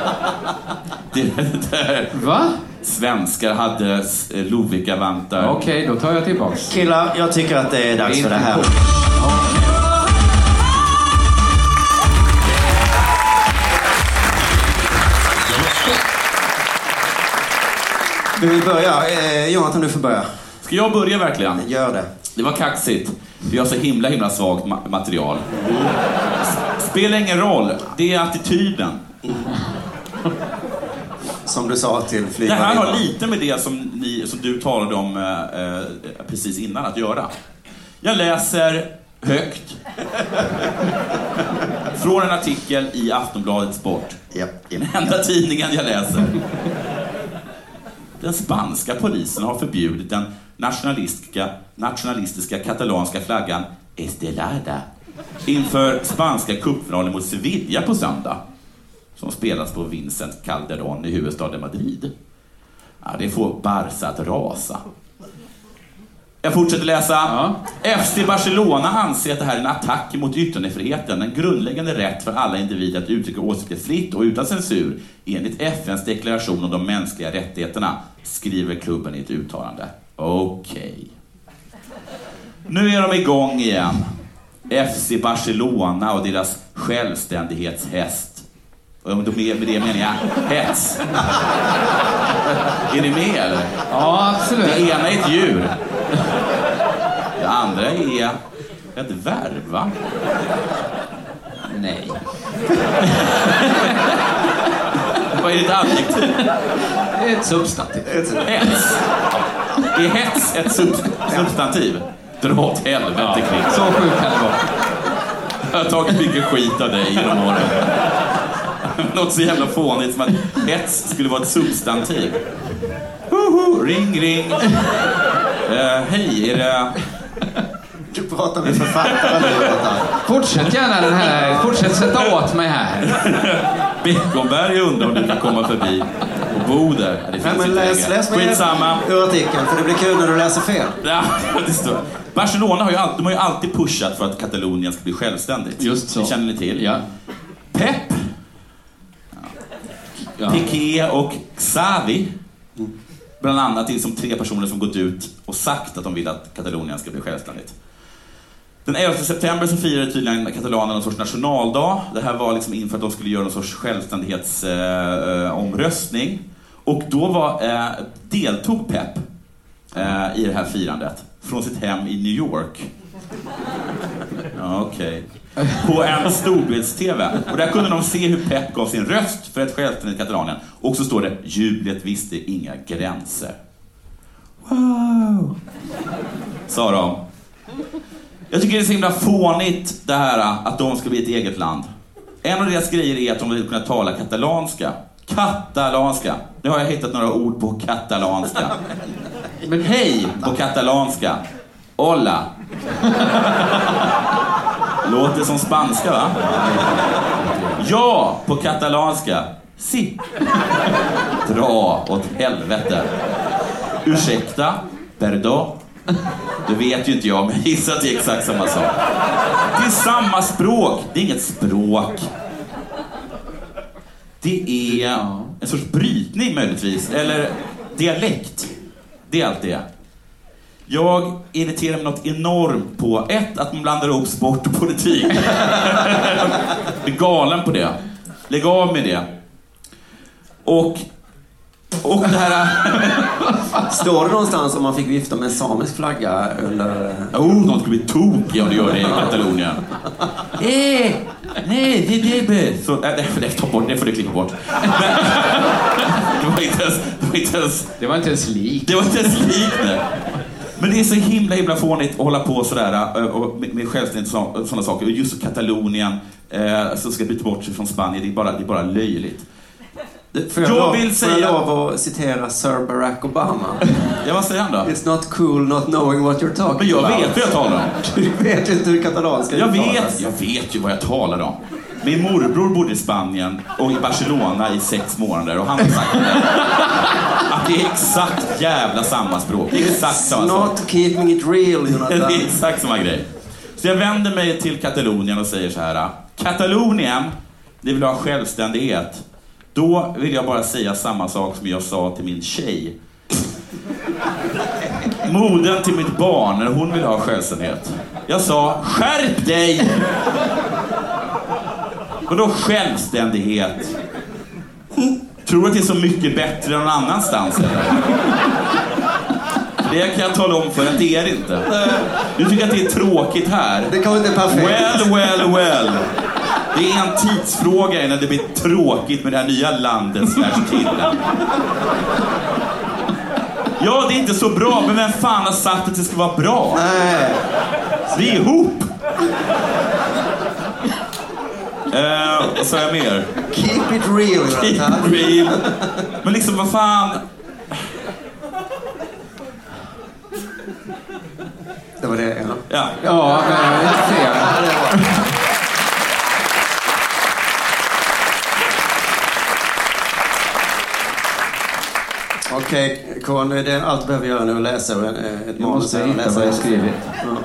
Det, det, Va? svenskar hade s- Lovikkavantar. Okej, då tar jag tillbaks. killar, jag tycker att det är dags för det här. Vi vill börja. Eh, Jonathan, du får börja. Ska jag börja verkligen? Gör det. Det var kaxigt. Vi har så himla, himla svagt ma- material. Spelar ingen roll. Det är attityden. Som du sa till Det här flygvärdinnan. har lite med det som, ni, som du talade om eh, eh, precis innan att göra. Jag läser högt från en artikel i Aftonbladet Sport. Japp, japp. Den enda tidningen jag läser. Den spanska polisen har förbjudit den nationalistiska, nationalistiska katalanska flaggan Estelada inför spanska cupfinalen mot Sevilla på söndag som spelas på Vincent Calderón i huvudstaden Madrid. Ja, det får Barca att rasa. Jag fortsätter läsa. Ja. FC Barcelona anser att det här är en attack mot yttrandefriheten, en grundläggande rätt för alla individer att uttrycka åsikter fritt och utan censur enligt FNs deklaration om de mänskliga rättigheterna, skriver klubben i ett uttalande. Okej. Nu är de igång igen. FC Barcelona och deras självständighetshäst. Och med det menar jag hets. är ni med eller? Ja, absolut. Det ena är ett djur. Det andra är ett verb, va? Nej. Vad är det ett adjektiv? Ett substantiv. Hets. Är hets ett sub- substantiv? Dra åt helvete, Kling. Så sjukt kan det vara. Jag har tagit mycket skit av dig genom åren. Något så jävla fånigt som att hets skulle vara ett substantiv. Hoho, ring, ring. Eh, hej, är det... Du pratar med författaren nu. Fortsätt gärna den här. Fortsätt sätta åt mig här. Beckomberg undrar om du kan komma förbi och bo där. Det finns Nej, men läs, längre. läs Skitsamma. ur artikeln, för det blir kul när du läser fel. Ja, <laughs> det står. Barcelona har ju, alltid, de har ju alltid pushat för att Katalonien ska bli självständigt. Just så. Det känner ni till? Ja. Pep, ja. Piqué och Xavi, bland annat, är som tre personer som gått ut och sagt att de vill att Katalonien ska bli självständigt. Den 11 september så firade tydligen katalanerna någon sorts nationaldag. Det här var liksom inför att de skulle göra någon sorts självständighetsomröstning. Eh, och då var, eh, deltog Pep eh, i det här firandet från sitt hem i New York. Ja, Okej. På en storbilds-TV. Och där kunde de se hur Pep gav sin röst för ett självständigt Katalonien. Och så står det “Jublet visste inga gränser”. Wow! Sa de. Jag tycker det är så himla fånigt det här att de ska bli ett eget land. En av deras grejer är att de vill kunna tala katalanska. Katalanska. Nu har jag hittat några ord på katalanska. Men hej på katalanska. Hola. Låter som spanska va? Ja, på katalanska. Si. Dra åt helvete. Ursäkta, perdón. Det vet ju inte jag, men jag gissar att det är exakt samma sak. Det är samma språk, det är inget språk. Det är en sorts brytning möjligtvis, eller dialekt. Det är allt det. Jag irriterar mig något enormt på, ett, att man blandar ihop sport och politik. Jag blir galen på det. Lägg av med det. Och, och det här... <laughs> Står det någonstans om man fick vifta med en samisk flagga under... Oh, de skulle bli tokiga om du gör det i Katalonien. <laughs> Eh, nej, det är det. Så, äh, det, det, ta bort, det får du klippa bort. Men, <laughs> det var inte ens... Det var inte ens, Det var inte ens likt. det var inte ens likt. Men det är så himla himla fånigt att hålla på sådär äh, och med, med självständighet och sådana saker. Och just Katalonien, eh, som ska byta bort sig från Spanien, det är bara, det är bara löjligt. Får jag, Jag lov, vill säga- jag lov att citera Sir Barack Obama? <laughs> Ja, vad säger han då? It's not cool not knowing what you're talking Men jag about. vet vad jag talar om. <laughs> Du vet ju inte hur katalanska Jag uttalas. vet, jag vet ju vad jag talar om. Min morbror bodde i Spanien och i Barcelona i sex månader och han har sagt det. <laughs> Att det är exakt jävla samma språk. Det är exakt samma sak. Not keeping it real, Det Jonathan. är exakt samma grej. Så jag vänder mig till Katalonien och säger så här. Katalonien, ni vill ha självständighet. Då vill jag bara säga samma sak som jag sa till min tjej. Modern till mitt barn när hon ville ha självständighet. Jag sa, skärp dig! Vadå självständighet? Tror du att det är så mycket bättre någon annanstans eller? Det kan jag tala om för att det är det inte. Du tycker att det är tråkigt här. Det kanske inte är perfekt. Well, well, well. Det är en tidsfråga innan det blir tråkigt med det här nya landet slash killen. Ja, det är inte så bra, men vem fan har sagt att det ska vara bra? Nej. Vi är ihop! Eh, vad sa jag mer? Keep it real, Keep it real. Men liksom, vad fan. Det var det, ja. Ja. Ja, men jag vet inte. Okej, Kon, det är allt du behöver göra nu att läsa ett Jag manus. måste här och hitta vad jag skrivit. Ja.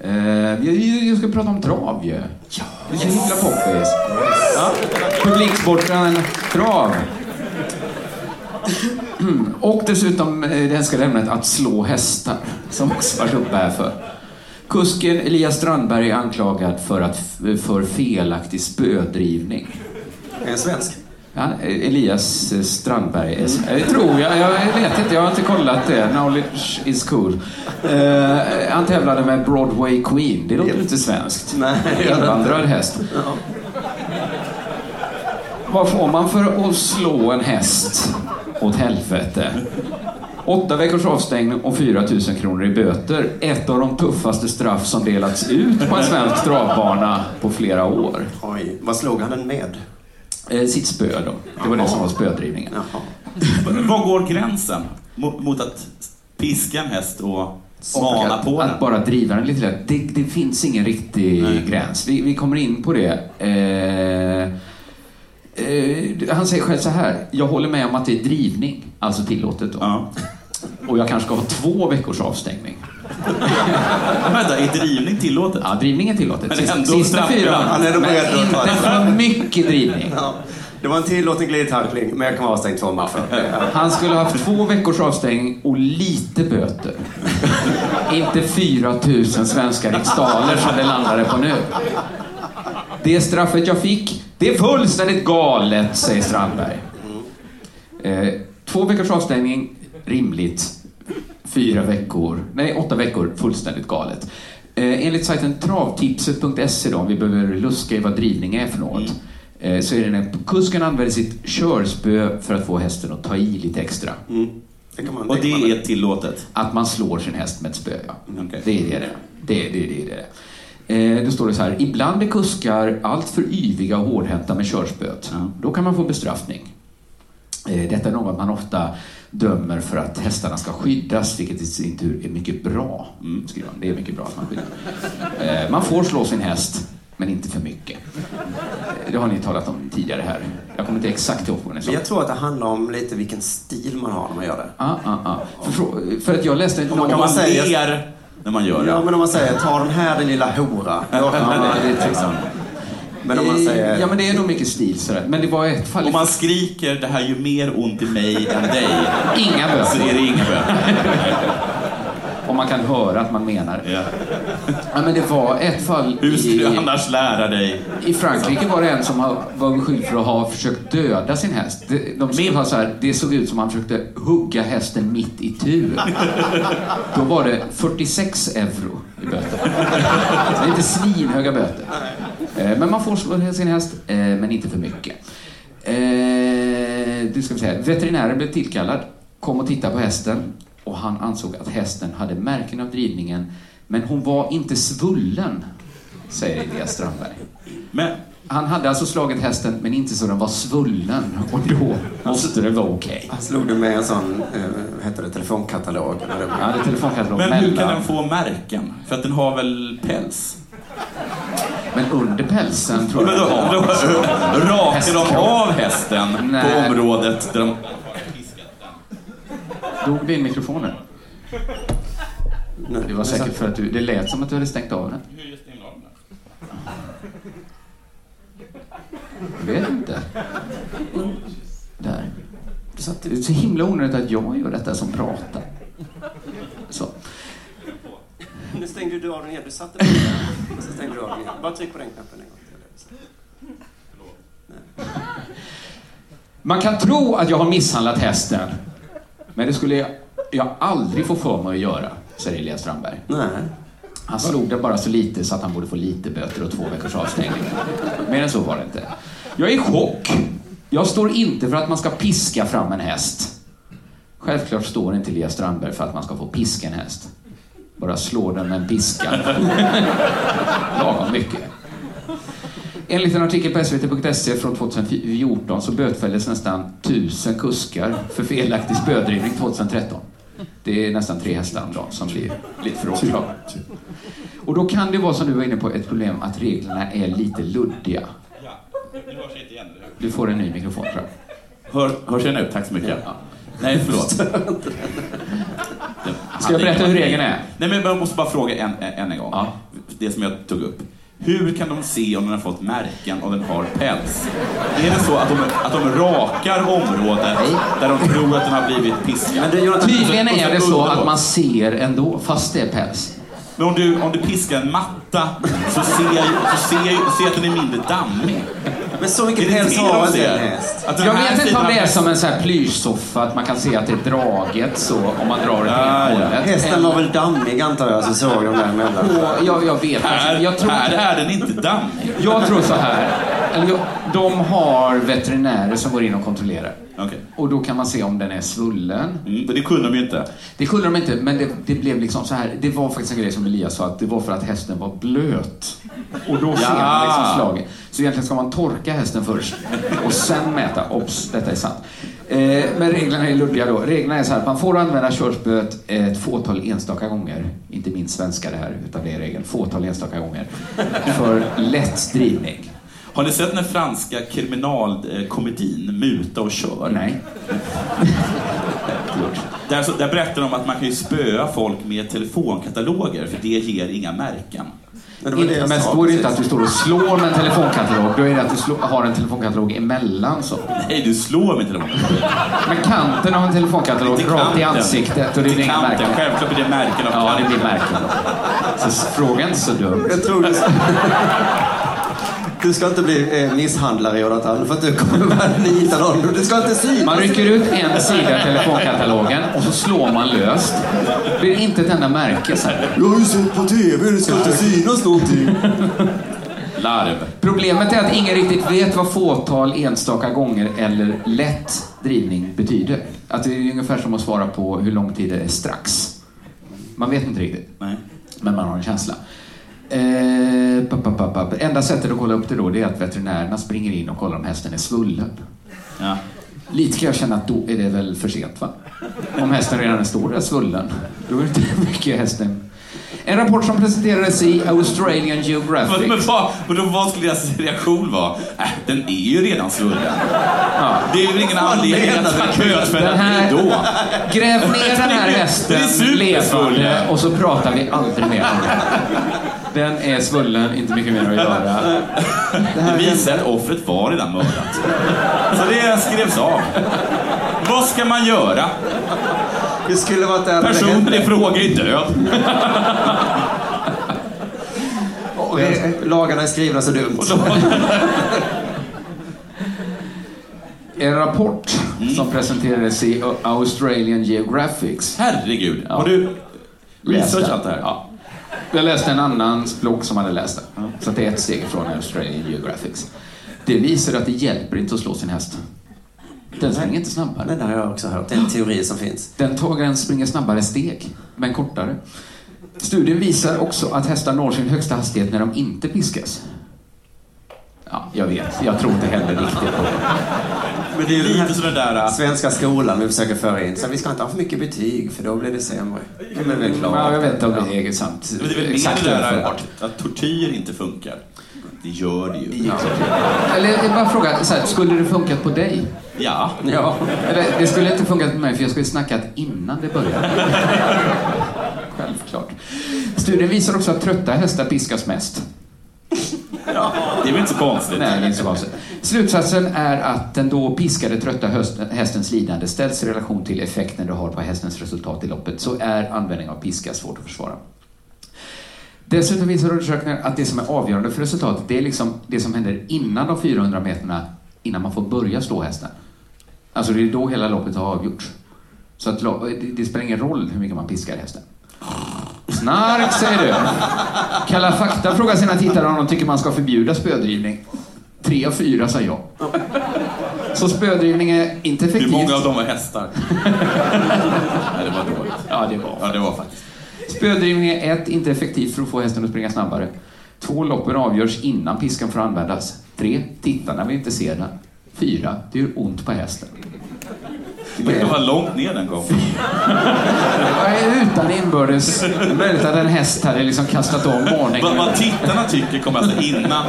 Eh, jag, jag ska prata om trav ju. Ja. Det är så himla poppis. Ja. Publiksporten trav. Mm. <clears throat> Och dessutom, eh, den ska lämna ett att slå hästar, som också varit uppe här för. Kusken Elias Strandberg är anklagad för, att, för felaktig spödrivning. Är en svensk? Ja, Elias Strandberg, är- det tror jag. Jag vet inte, jag har inte kollat det. Knowledge is cool. Eh, han tävlade med Broadway Queen. Det låter inte svenskt. Invandrad häst. Vad får man för att slå en häst åt helvete? Åtta veckors avstängning och 4 000 kronor i böter. Ett av de tuffaste straff som delats ut på en svensk travbana på flera år. Oj, vad slog han den med? Eh, sitt spö då. Det var det som var spödrivningen. Jaha. <laughs> Var går gränsen mot, mot att piska en häst och mana Och på att, den? att bara driva den lite lätt. Det, det finns ingen riktig Nej. gräns. Vi, vi kommer in på det. Eh, eh, han säger själv så här. Jag håller med om att det är drivning, alltså tillåtet då. Ja. Och jag kanske ska ha två veckors avstängning. Vänta, är drivning tillåtet? Ja, drivning är tillåtet. Men Sista, ändå sista straffar fyra. han. Är Men beredd att ta inte det. för mycket drivning. Ja. Det var en tillåten glidtackling, men jag kan vara avstängd två matcher. Ja. Han skulle ha haft två veckors avstängning och lite böter. Inte 4 000 svenska riksdaler som det landade på nu. Det straffet jag fick, det är fullständigt galet, säger Strandberg. Eh, två veckors avstängning, rimligt. Fyra veckor, nej åtta veckor, fullständigt galet. Eh, enligt sajten travtipset.se då, om vi behöver luska i vad drivning är för något, eh, så är det när kusken använder sitt körspö för att få hästen att ta i lite extra. Mm. Det kan man, Och kan det man- är tillåtet? Att man slår sin häst med ett spö, ja. Okej. Det är det det. Det, det, det, det. Eh, då står det så här. Ibland är kuskar alltför yviga och hårdhänta med körspöet. Då kan man få bestraffning. Eh, Detta är något man ofta dömer för att hästarna ska skyddas, vilket i sin tur är mycket bra. Mm, skriver han. Det är mycket bra att man skyddar. Eh, Man får slå sin häst, men inte för mycket. Eh, Det har ni talat om tidigare här. Jag kommer inte exakt ihåg vad ni sa. Jag tror att det handlar om lite vilken stil man har när man gör det. Ah, ah, ah. För, för att jag läste man någon... kan Man säga- ler när man gör det. Ja, men om man säger ta den här din lilla hora. Då kan man liksom. Men om man säger... Ja, men det är nog mycket stil sådär. Men det var ett fall... Om man skriker det här gör mer ont i mig än dig, Inga så böter. är det inga böter. <laughs> Om man kan höra att man menar. Ja. Ja, men det var ett fall Hur skulle i, du annars lära dig? i Frankrike var det en som var beskylld för att ha försökt döda sin häst. De skrev så här, det såg ut som han försökte hugga hästen mitt i tur. Då var det 46 euro i böter. Så det är inte svinhöga böter. Eh, Men man får slå sin häst, eh, men inte för mycket. Eh, Det ska vi säga. Veterinären blev tillkallad, kom och tittade på hästen och han ansåg att hästen hade märken av drivningen, men hon var inte svullen, säger Elias Strandberg. Men Han hade alltså slagit hästen, men inte så den var svullen. Och då måste det vara okej. Han slog du med en sån, eh, heter det, telefonkatalog? Eller det- Ja, det telefonkatalog Men hur kan den få märken? För att den har väl päls? Men under pälsen tror jag den då, har. rakar de av hästen Nej. på området där de... Dog din mikrofon nu? Det var säkert för att du... Det lät som att du hade stängt av den. Jag vet inte. Där. Det är så himla onödigt att jag gör detta som pratar. Så. <laughs> Nu stängde du av den igen. Du satte den där. Och så stängde du av den igen. Bara tryck på den knappen en gång till. Man kan tro att jag har misshandlat hästen, men det skulle jag, jag aldrig få för mig att göra, säger Elias Strandberg. Nej. Han slog den bara så lite så att han borde få lite böter och två veckors avstängning. Mer än så var det inte. Jag är i chock. Jag står inte för att man ska piska fram en häst. Självklart står inte Elias Strandberg för att man ska få piska en häst. Bara slå den med en piska. Lagom mycket. Enligt en artikel på svt.se från 2014 så bötfälldes nästan tusen kuskar för felaktig spödrivning 2013. Det är nästan tre hästar om dagen som blir lite för åklagare. Och då kan det vara, som du var inne på, ett problem att reglerna är lite luddiga. Du får en ny mikrofon tror jag. Hör, hörs jag nu? Tack så mycket. Nej, förlåt. <laughs> Ska jag berätta hur regeln är? Nej, men jag måste bara fråga en, en, en gång. Ja. Det som jag tog upp. Hur kan de se om den har fått märken och den har päls? Är det så att de, att de rakar området där de tror att den har blivit piskad? Men Jonathan, Tydligen är det så att man ser ändå, fast det är päls. Men om du, om du piskar en matta så ser jag så ser jag, ser jag att den är mindre dammig. Men så mycket päls har inte en häst. Jag vet inte om det är som en sån här plyschsoffa, att man kan se att det är draget så om man drar det Ja, helt ja. Hästen var väl dammig antar jag, så såg de där emellan. Jag, jag vet Här, jag tror, här är den inte dammig. jag tror så här. De har veterinärer som går in och kontrollerar. Okej. Och då kan man se om den är svullen. Mm, men det kunde de ju inte. Det kunde de inte, men det, det blev liksom så här. Det var faktiskt en grej som Elias sa, att det var för att hästen var blöt. Och då ser man liksom slaget. Så egentligen ska man torka hästen först och sen mäta. Obs, detta är sant. Eh, men reglerna är luddiga då. Reglerna är så här, att man får använda körspöet ett fåtal enstaka gånger. Inte minst svenska det här, utan det är regeln. Fåtal enstaka gånger. För lätt drivning. Har ni sett den franska kriminalkomedin Muta och kör? Nej. <laughs> Där, så, där berättar de att man kan ju spöa folk med telefonkataloger för det ger inga märken. Men det var det Men det inte att du står och slår med en telefonkatalog, då är det att du slår, har en telefonkatalog emellan så. Nej, du slår med telefonkatalog. Men kanten av en telefonkatalog rakt i ansiktet och det är Inte inga kanten. märken. Självklart blir det märken av Ja, det blir märken. Så fråga inte så dumt. Jag tror du... Du ska inte bli eh, misshandlare, Jonathan, för att du kommer <laughs> bara nita någon. Du ska inte synas. Man rycker ut en sida i telefonkatalogen och så slår man löst. Det blir inte ett enda märke här. Jag har ju sett på TV, det ska inte synas någonting. Larv. Problemet är att ingen riktigt vet vad fåtal enstaka gånger eller lätt drivning betyder. Att det är ungefär som att svara på hur lång tid det är strax. Man vet inte riktigt. Nej. Men man har en känsla. Eh, papp, papp, papp. Enda sättet att kolla upp det då det är att veterinärerna springer in och kollar om hästen är svullen. Ja. Lite kan jag känna att då är det väl för sent va? Om hästen redan står där svullen, då är det inte <laughs> mycket hästen. En rapport som presenterades i Australian Men, Geographic. men vad, men då, vad skulle deras reaktion vara? Äh, den är ju redan svullen. Ja. Det är väl ingen anledning att bötfälla Den här- då. Gräv ner den här är hästen levande och så pratar vi aldrig mer om det. Den är svullen, inte mycket mer att göra. Det visar att offret var redan mördat. Så det skrevs av. Vad ska man göra? Det skulle varit det Personen i fråga är död. Och, eh, Lagarna är skrivna så dumt. En rapport som presenterades i Australian Geographics. Herregud. Ja. Har du researchat det här? Ja. Jag läste en annan blogg som hade läst det. Så det är ett steg ifrån Australian Geographics. Det visar att det hjälper inte att slå sin häst. Den springer inte snabbare. Men det har jag också hört. Det är en teori som finns. Den tågaren springer snabbare steg, men kortare. Studien visar också att hästar når sin högsta hastighet när de inte piskas. Ja, jag vet. Jag tror inte heller riktigt på det. Men det är den Lite sådär där... svenska skolan vi försöker föra in. Så vi ska inte ha för mycket betyg för då blir det sämre. Det är väl klart. jag vet det är sant. Men det är väl mer det där att, tortyr inte funkar. Det gör det ju. Ja. Eller bara fråga, så här, skulle det funkat på dig? Ja. Ja. Eller, det skulle inte funkat på mig för jag skulle snackat innan det började. <laughs> Självklart. Studien visar också att trötta hästar piskas mest. Det är väl inte så konstigt? Nej, det är inte så konstigt. Slutsatsen är att den då piskade trötta hästens lidande ställs i relation till effekten det har på hästens resultat i loppet så är användning av piska svårt att försvara. Dessutom visar undersökningar att det som är avgörande för resultatet det är liksom det som händer innan de 400 meterna innan man får börja slå hästen. Alltså det är då hela loppet har avgjorts. Så att det spelar ingen roll hur mycket man piskar hästen. Snark, säger du. Kalla fakta frågar sina tittare om de tycker man ska förbjuda spödrivning. Tre av fyra sa ja. Så spödrivning är inte Hur effektivt. många av dem var hästar? <laughs> Nej, det var dåligt. Ja, det var. Ja, det var faktiskt. Spödrivning är ett, inte effektivt för att få hästen att springa snabbare. Två, loppen avgörs innan piskan får användas. Tre, tittarna vill inte se den. Fyra, det gör ont på hästen. Det var långt ner den kom. Ja, Utan inbördes möjligt att en häst hade liksom kastat om ordningen. Vad, vad tittarna tycker kommer alltså innan.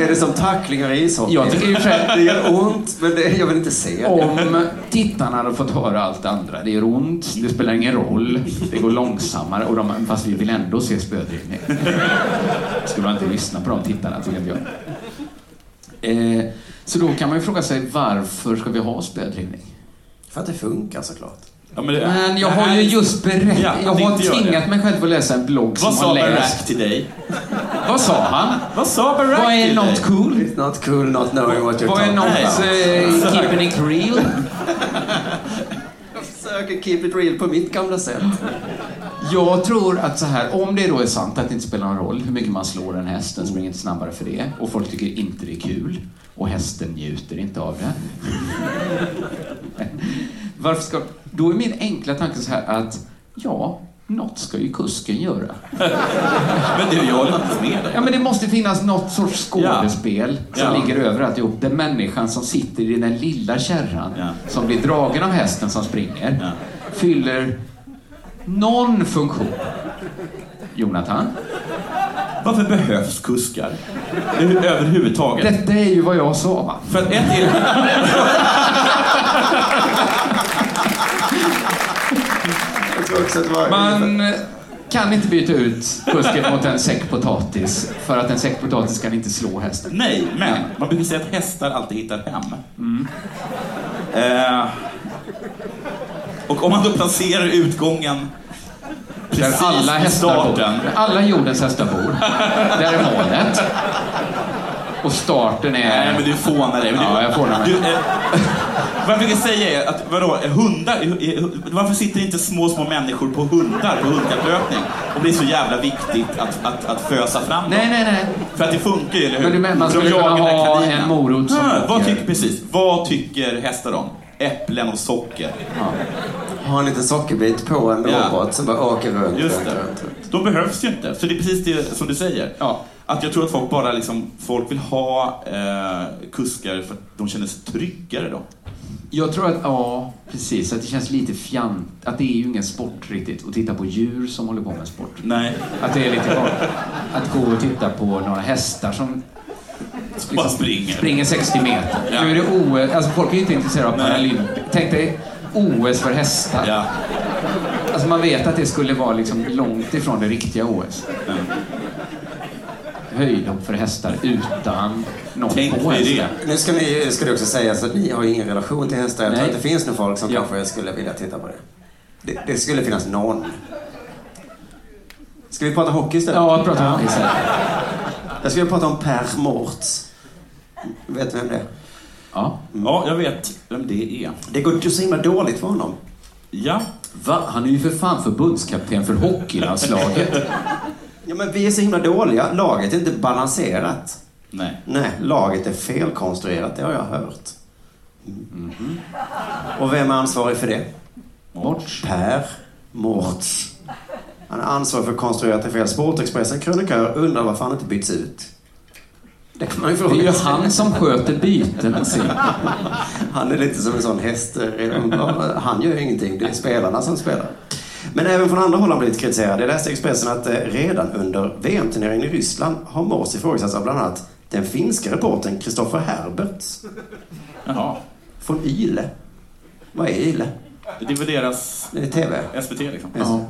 Är det som tacklingar i ishockey? Jag tycker för sig- Det gör ont, men det, jag vill inte se det. Om tittarna hade fått höra allt det andra. Det gör ont, det spelar ingen roll, det går långsammare, och de, fast vi vill ändå se spödrivning. Skulle man inte lyssna på de tittarna, tycker jag. Eh, så då kan man ju fråga sig, varför ska vi ha spödrivning? För att det funkar såklart. Ja, men, det, Men jag har ju just berättat, Ja, jag har tvingat mig själv att läsa en blogg som Vad sa har Barack läst... till dig? Vad sa han? Vad sa Barack Vad är till not dig? cool? It's not cool not knowing what you're Vad är talking not about. eh, keeping it real? Jag försöker keep it real på mitt gamla sätt. Jag tror att så här, om det då är sant att det inte spelar någon roll hur mycket man slår en häst, den springer inte snabbare för det, och folk tycker inte det är kul, och hästen njuter inte av det. <laughs> Varför ska... Då är min enkla tanke så här att, ja, något ska ju kusken göra. <laughs> Men det, jag håller inte med dig. Ja, men det måste finnas något sorts skådespel som Ja. ligger över alltihop. Där människan som sitter i den lilla kärran, Ja. som blir dragen av hästen som springer, Ja. fyller någon funktion. Jonathan? Varför behövs kuskar? Över- Överhuvudtaget. Detta är ju vad jag sa, va? För att ett är... Man eh, kan inte byta ut kusken mot en säck potatis för att en säck potatis kan inte slå hästen. Nej, men man brukar säga att hästar alltid hittar hem. Eh, och om man då placerar utgången Där precis alla i hästar bor. Där alla jordens hästar bor. Där är målet. Och starten är... Nej, men du fånar dig. Du- Ja, jag fånar mig. Du, eh, vad jag brukar säga är att, vadå, hundar, varför sitter inte små, små människor på hundar på hundkapplöpning? Om det är så jävla viktigt att, att, att fösa fram dem. Nej, nej, nej. För att det funkar ju, eller hur? Men du menar, man skulle kunna ha kaninen. en morot som Ja, vad tycker, precis. Vad tycker hästar om? Äpplen och socker. Ha en liten sockerbit på en Ja. robot som bara åker runt, Just det. runt, runt. De behövs ju inte. Så det är precis det som du säger. Ja. Att jag tror att folk bara liksom, folk vill ha eh, kuskar för att de känner sig tryggare då. Jag tror att, ja, precis. Att det känns lite fjant. Att det är ju ingen sport riktigt. Att titta på djur som håller på med sport. Nej, Att det är lite kort. Att gå och titta på några hästar som som bara springer. springer 60 meter. Ja. Nu är det OS. Alltså folk är ju inte intresserade av. Paralympics. Tänk dig OS för hästar. Ja. Alltså man vet att det skulle vara liksom långt ifrån det riktiga OS. Höjdhopp för hästar utan någon Tänk på hästen. det. Nu ska, ni, ska det också sägas att ni har ingen relation till hästar. Jag tror Nej. att det finns nog folk som Ja. kanske skulle vilja titta på det. det. Det skulle finnas någon. Ska vi prata hockey istället? Ja, prata det istället. Jag skulle prata om Per Mårts. Vet du vem det är? Ja. Ja, jag vet vem det är. Det går ju så himla dåligt för honom. Ja, Va? Han är ju för fan förbundskapten för hockeylandslaget. Ja, men vi är så himla dåliga. Laget är inte balanserat. nej. Nej, laget är felkonstruerat. Det har jag hört. Mhm. Och vem är ansvarig för det? Mårts. Per Mårts. Han är ansvarig för att konstruera till fel. Sportexpressen krönikör undrar varför han inte byts ut. Det kan man ju Det är fråga ju han som sköter bytena. jag. <laughs> Han är lite som en sån häst. Han gör ingenting. Det är spelarna som spelar. Men även från andra håll har han blivit kritiserad. Jag läste i Expressen att eh, redan under VM-turneringen i Ryssland har Mårts ifrågasatts av bland annat den finska reportern Kristoffer Herberts Jaha. från Yle. Vad är Yle? Det är väl deras Det är TV. SVT liksom. Ja.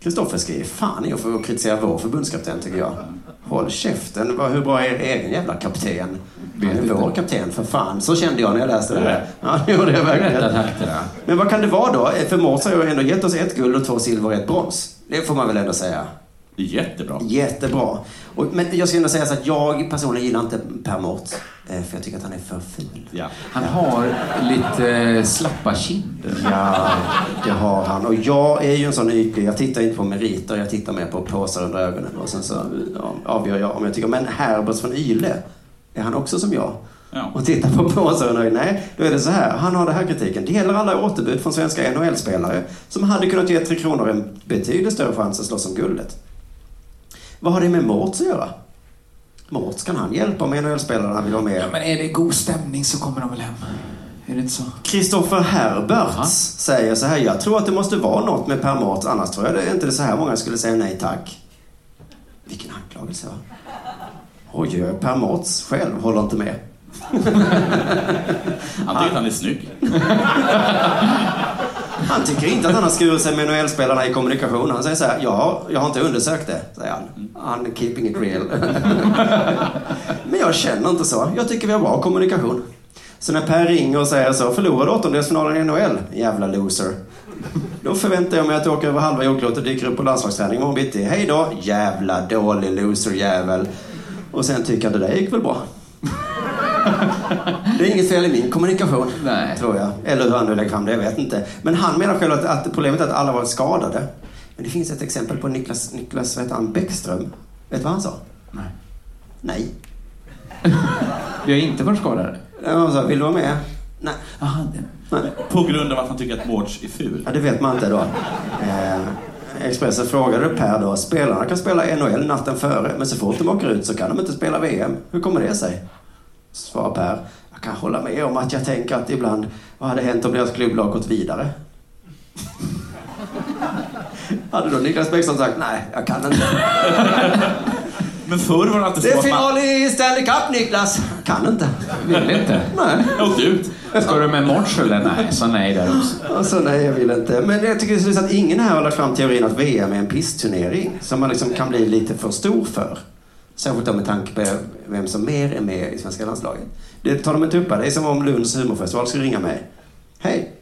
Kristoffer skriver fan i att få kritisera vår förbundskapten tycker jag. Håll käften. Hur bra är er egen jävla kapten? Han är vår kapten för fan. Så kände jag när jag läste det där. Ja, det gjorde jag verkligen. Men vad kan det vara då? För Mårts har ju ändå gett oss ett guld och två silver och ett brons. Det får man väl ändå säga. Jättebra. Jättebra. Och, men jag ska ändå säga så att jag personligen gillar inte Per Mårts. eh, För jag tycker att han är för ful. Ja. Han har lite slappa kinder. Ja, det har han. Och jag är ju en sån ytlig. Jag tittar inte på meriter, jag tittar mer på påsar under ögonen. Och sen så ja, avgör jag om jag tycker, men Herberts från Yle, är han också som jag? Ja. Och tittar på påsar under ögonen. Nej, då är det så här. Han har den här kritiken. Det gäller alla återbud från svenska NHL-spelare som hade kunnat ge Tre Kronor en betydligt större chans att slåss om guldet. Vad har det med Mårts att göra? Mårts, kan han hjälpa om NHL-spelarna vill vara med? Ja, men är det god stämning så kommer de väl hem. Är det inte så? Kristoffer Herberts Aha. säger så här. Jag tror att det måste vara något med Per Mårts, annars tror jag det är inte så här många skulle säga nej tack. Vilken anklagelse va? Oj, Per Mårts själv håller inte med. Han tycker han är snygg. <laughs> Han tycker inte att han har skurit sig med NHL-spelarna i kommunikation. Han säger så här, ja, jag har inte undersökt det, säger han. Han är keeping it real. <laughs> Men jag känner inte så. Jag tycker vi har bra kommunikation. Så när Per ringer och säger så, förlorade åttondelsfinalen i NHL, jävla loser. Då förväntar jag mig att du åker över halva jordklotet och dyker upp på landslagsträning imorgon bitti. Hej då, jävla dålig loser-jävel. Och sen tycker jag det där gick väl bra. Det är inget fel i min kommunikation, Nej. tror jag. Eller hur han nu lägger fram det, jag vet inte. Men han menar själv att, att problemet är att alla varit skadade. Men det finns ett exempel på Niklas, Niklas vad heter han, Bäckström. Vet du vad han sa? Nej. Nej. Vi har inte varit skadade. Han sa, vill du vara med? Nej. Aha, det. Nej. På grund av att han tycker att Mårts är ful. Ja, det vet man inte då. Eh, Expressen frågade Per då, spelarna kan spela NHL natten före, men så fort de åker ut så kan de inte spela VM. Hur kommer det sig? Svarar Per, jag kan hålla med om att jag tänker att ibland, vad hade hänt om deras klubblag gått vidare? <laughs> hade då Niklas Bäckström sagt, nej, jag kan inte. <laughs> Men förr var det alltid Det är så att man... final i Stanley Cup, Niklas! Kan inte. Vill inte. Nej. Jag åkte ut. Ska du med Mårts eller? Nej, så nej där också. Alltså nej, jag vill inte. Men jag tycker det är så att ingen här har lagt fram teorin att VM är en pissturnering som man liksom kan bli lite för stor för. Särskilt då med tanke på vem som mer är med i svenska landslaget. Det tar de inte upp här. Det är som om Lunds humorfestival skulle ringa mig. Hej!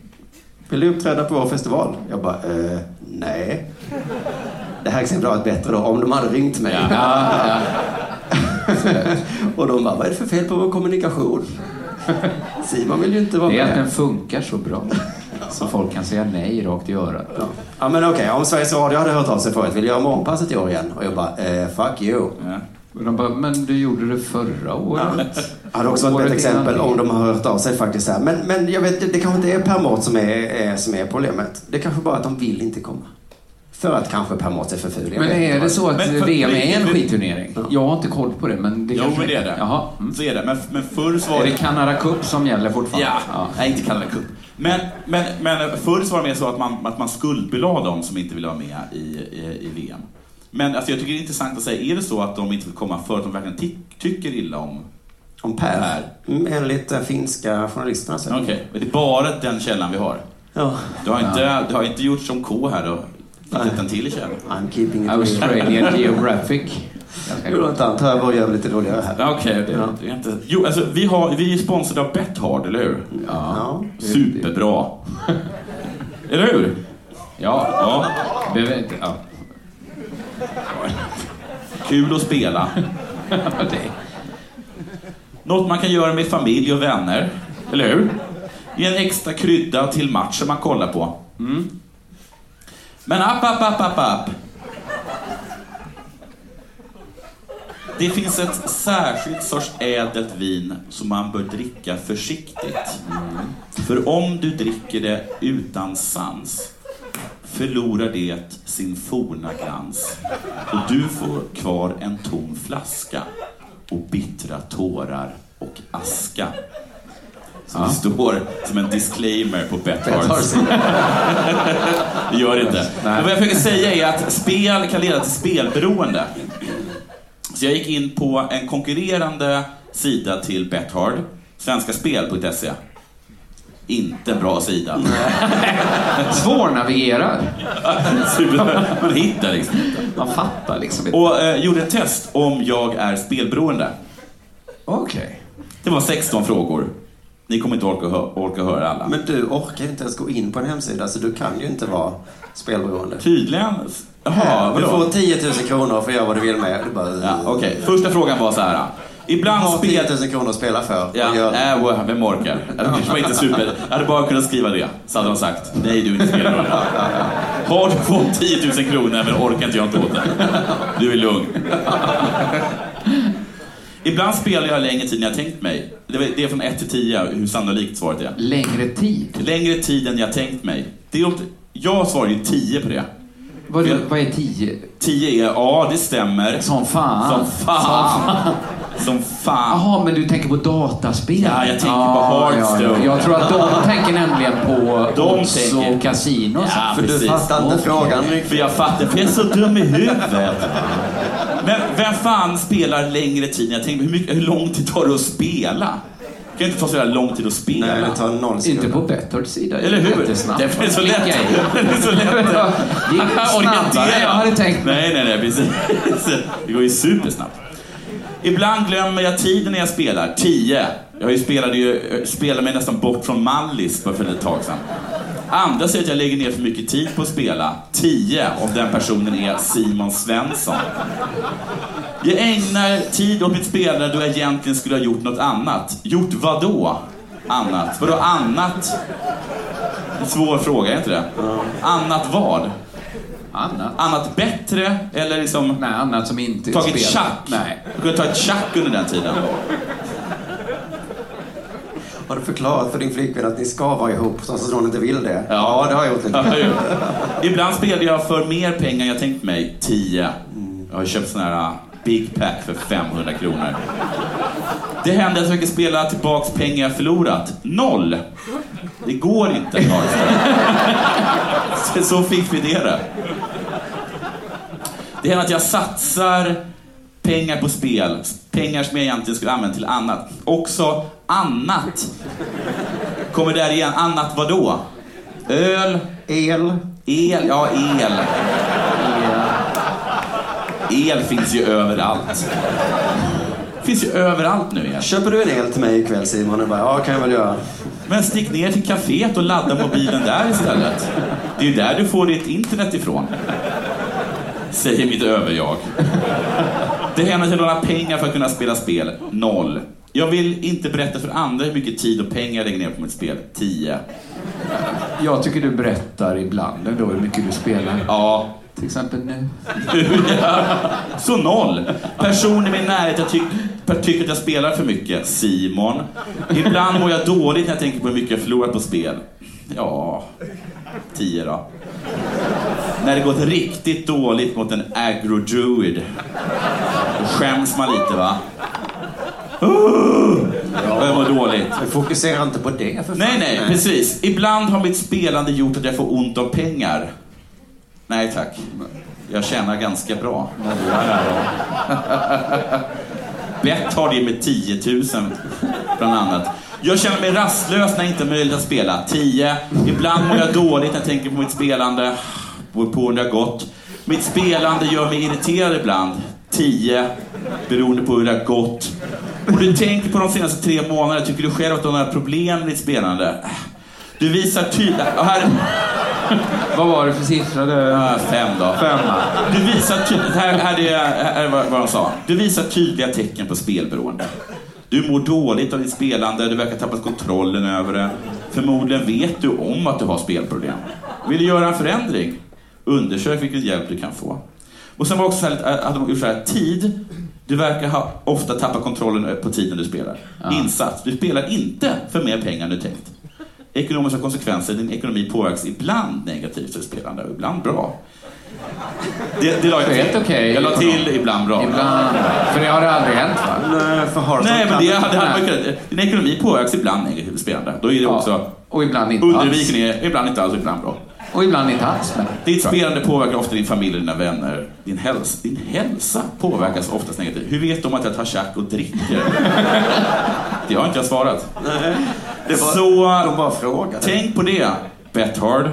Vill du uppträda på vår festival? Jag bara, eh, nej. Det här exemplet har varit bättre då om de hade ringt mig. Ja, ja. <laughs> Och de bara, vad är det för fel på vår kommunikation? Simon vill ju inte vara Det är att med. den funkar så bra. <laughs> Så folk kan säga nej rakt i örat. Ja. ja men okej, om Sveriges Radio hade hört av sig förut, vill du göra morgonpasset i år igen? Och jag bara, eh, fuck you. Ja. Och de bara, men du gjorde det förra året. hade också varit ett exempel innan om det. de har hört av sig faktiskt här. Men, men jag vet, det kanske inte är Per Mårts som är, är, som är problemet. Det är kanske bara att de vill inte komma. För att kanske pärma åt sig för ful. Men är det så att VM är en skitturnering? Jag har inte koll på det, men det Jo, men det är det. Jaha. Mm. Så är det. Men, men förr så var Är det... det Canada Cup som gäller fortfarande? Ja, nej inte Canada Cup. Men, men, men förr så var det mer så att man, att man skuldbelade dem som inte ville vara med i, i, i VM. Men alltså, jag tycker det är intressant att säga, är det så att de inte vill komma för att de verkligen ty tycker illa om... Om Per? Per. Mm, Enligt de finska journalisterna. Okej, men det är bara den källan vi har. Ja. Du har inte, det har inte gjort som K här och hittat en till källa. I'm keeping it real. Australian Geographic. <laughs> Jo, inte antar jag bara gör lite roligare här. Ja, Okej, det, Ja. det är inte... Jo, alltså vi, har, vi är sponsrade av Bethard, eller hur? Ja. Superbra. <laughs> eller hur? Ja, Ja. behöver inte... Ja. Kul att spela. <laughs> Något man kan göra med familj och vänner. Eller hur? Ge en extra krydda till matchen man kollar på. Mm. Men app, app, app, app, app. Det finns ett särskilt sorts ädelt vin som man bör dricka försiktigt. För om du dricker det utan sans förlorar det sin forna glans och du får kvar en tom flaska och bittra tårar och aska. Som det står som en disclaimer på Bethards. <laughs> Det gör det inte. Men vad jag försöker säga är att spel kan leda till spelberoende. Så jag gick in på en konkurrerande sida till Bethard, svenskaspel.se. Inte bra sida. <laughs> Svårnavigerad. Man hittar liksom inte. Man fattar liksom inte. Och eh, gjorde ett test om jag är spelberoende. Okej. Det var 16 frågor. Ni kommer inte orka, hö- orka höra alla. Men du orkar inte ens gå in på en hemsida, så du kan ju inte vara spelberoende. Tydligen... Jaha, Här, du vadå? får 10 000 kronor för att göra vad du vill med. Bara, Ja, Okej, första frågan var så här. Ibland har 10 spel... 000 kronor att spela för. Ja, gör du? äh, wow, vem orkar? Det var inte super. Jag hade bara kunnat skriva det. Så hade de sagt, nej du är inte spelberoende. Har du fått 10 000 kronor men orkar inte jag inte åt det. Du är lugn. Ibland spelar jag längre tid än jag tänkt mig. Det är- från 1 till 10 hur sannolikt svaret är. Längre tid? Längre tid än jag tänkt mig. Det är, jag svarar ju 10 på det. Vad, vad är tio? 10 är, ja det stämmer. Som fan. Som fan. Som fan. Jaha, men du tänker på dataspel? Ja, jag tänker på Hearthstone. Jag tror att de tänker nämligen på De odds tänker- och kasinon. Ja, För du precis. fattar inte frågan För jag fattar, för jag är så dum i huvudet. Men vem fan spelar längre tid jag tänker? Hur, mycket, hur lång tid tar det att spela? Det kan inte ta så jävla lång tid att spela. Nej, det tar noll Inte på Bethards sida. Eller hur? Jättesnabbt. Det är så lätt. <laughs> Det är så lätt. <laughs> Det gick snabbare än jag hade tänkt mig. Nej, nej, nej, precis. <laughs> Det går ju supersnabbt. Ibland glömmer jag tiden när jag spelar. 10. Jag spelade ju, spelade mig nästan bort från Mallis för ett tag sedan. Andra säger att jag lägger ner för mycket tid på att spela. 10 om den personen är Simon Svensson. Jag ägnar tid åt mitt spelande då jag egentligen skulle ha gjort något annat. Gjort vad då? Annat? Vadå annat? En svår fråga, är inte det? Annat vad? Annat? Annat bättre eller liksom Nej, annat som inte tagit spel. tjack? Nej. Du kunde ta ett tjack under den tiden. Har du förklarat för din flickvän att ni ska vara ihop så att hon inte vill det? Ja. det har jag gjort. Ja, Lite. jag. Ibland spelar jag för mer pengar än jag tänkt mig. 10. Jag har köpt sån här Big Pack för 500 kronor. Det händer att jag försöker spela tillbaks pengar jag förlorat. Noll. Det går inte. Så- Så fick vi det det. Det händer att jag satsar pengar på spel. Pengar som jag egentligen skulle använda till annat. Också annat. Kommer där igen. Annat vad då? Öl, El. el, ja el. El finns ju överallt. Finns ju överallt nu igen. Köper du en el till mig ikväll Simon? Jag bara, ja, kan jag väl göra. Men stick ner till kaféet och ladda mobilen där istället. Det är ju där du får ditt internet ifrån. Säger mitt överjag. Det händer jag lånar pengar för att kunna spela spel. Noll. Jag vill inte berätta för andra hur mycket tid och pengar jag lägger ner på mitt spel. 10. Jag tycker du berättar ibland ändå hur mycket du spelar. Ja, Till exempel nu. <laughs> Så noll. Person i min närhet jag tyck- tycker att jag spelar för mycket. Simon. Ibland mår jag dåligt när jag tänker på hur mycket jag förlorat på spel. Ja, tio då. När det gått riktigt dåligt mot en agro-druid. Då skäms man lite va? Uh, det var dåligt. Men fokusera inte på det för fan. Nej, nej, precis. Ibland har mitt spelande gjort att jag får ont om pengar. Nej tack. Jag tjänar ganska bra. <laughs> Bett har det med 10 000, bland annat. Jag känner mig rastlös när jag inte har möjlighet att spela. 10. Ibland mår jag dåligt när jag tänker på mitt spelande. Beror på hur det har gått. Mitt spelande gör mig irriterad ibland. 10. Beroende på hur det har gått. Och du tänker på de senaste tre månaderna, tycker du själv att du har några problem med ditt spelande? Du visar tydligt... Här, vad var det för siffra? Det... Ah, fem då. Femma. Du visar tydligt, här, här, är, här är vad de sa. Du visar tydliga tecken på spelberoende. Du mår dåligt av ditt spelande, du verkar ha tappat kontrollen över det. Förmodligen vet du om att du har spelproblem. Vill du göra en förändring? Undersök vilken hjälp du kan få. Och sen var också så här, att de gjort så här, tid. Du verkar ha ofta tappat kontrollen på tiden du spelar. Insats. Du spelar inte för mer pengar än du tänkt. Ekonomiska konsekvenser. Din ekonomi påverkas ibland negativt av spelande och ibland bra. Det, det la jag Helt till. okej. Jag la till ibland bra. Ibland. För det har det aldrig hänt va? Nej, för Hearthstone Nej, men det du- hade, man kunnat. Din ekonomi påverkas ibland negativt av spelande. Då är det också... Ja. Och ibland inte alls. Undervikning är ibland inte alls och ibland bra. Och ibland inte alls. Ditt spelande påverkar ofta din familj och dina vänner. Din hälsa, din hälsa påverkas oftast negativt. Hur vet de att jag tar tjack och dricker? <laughs> Det har inte jag svarat. Det var, Så de bara frågade. tänk på det, Bethard.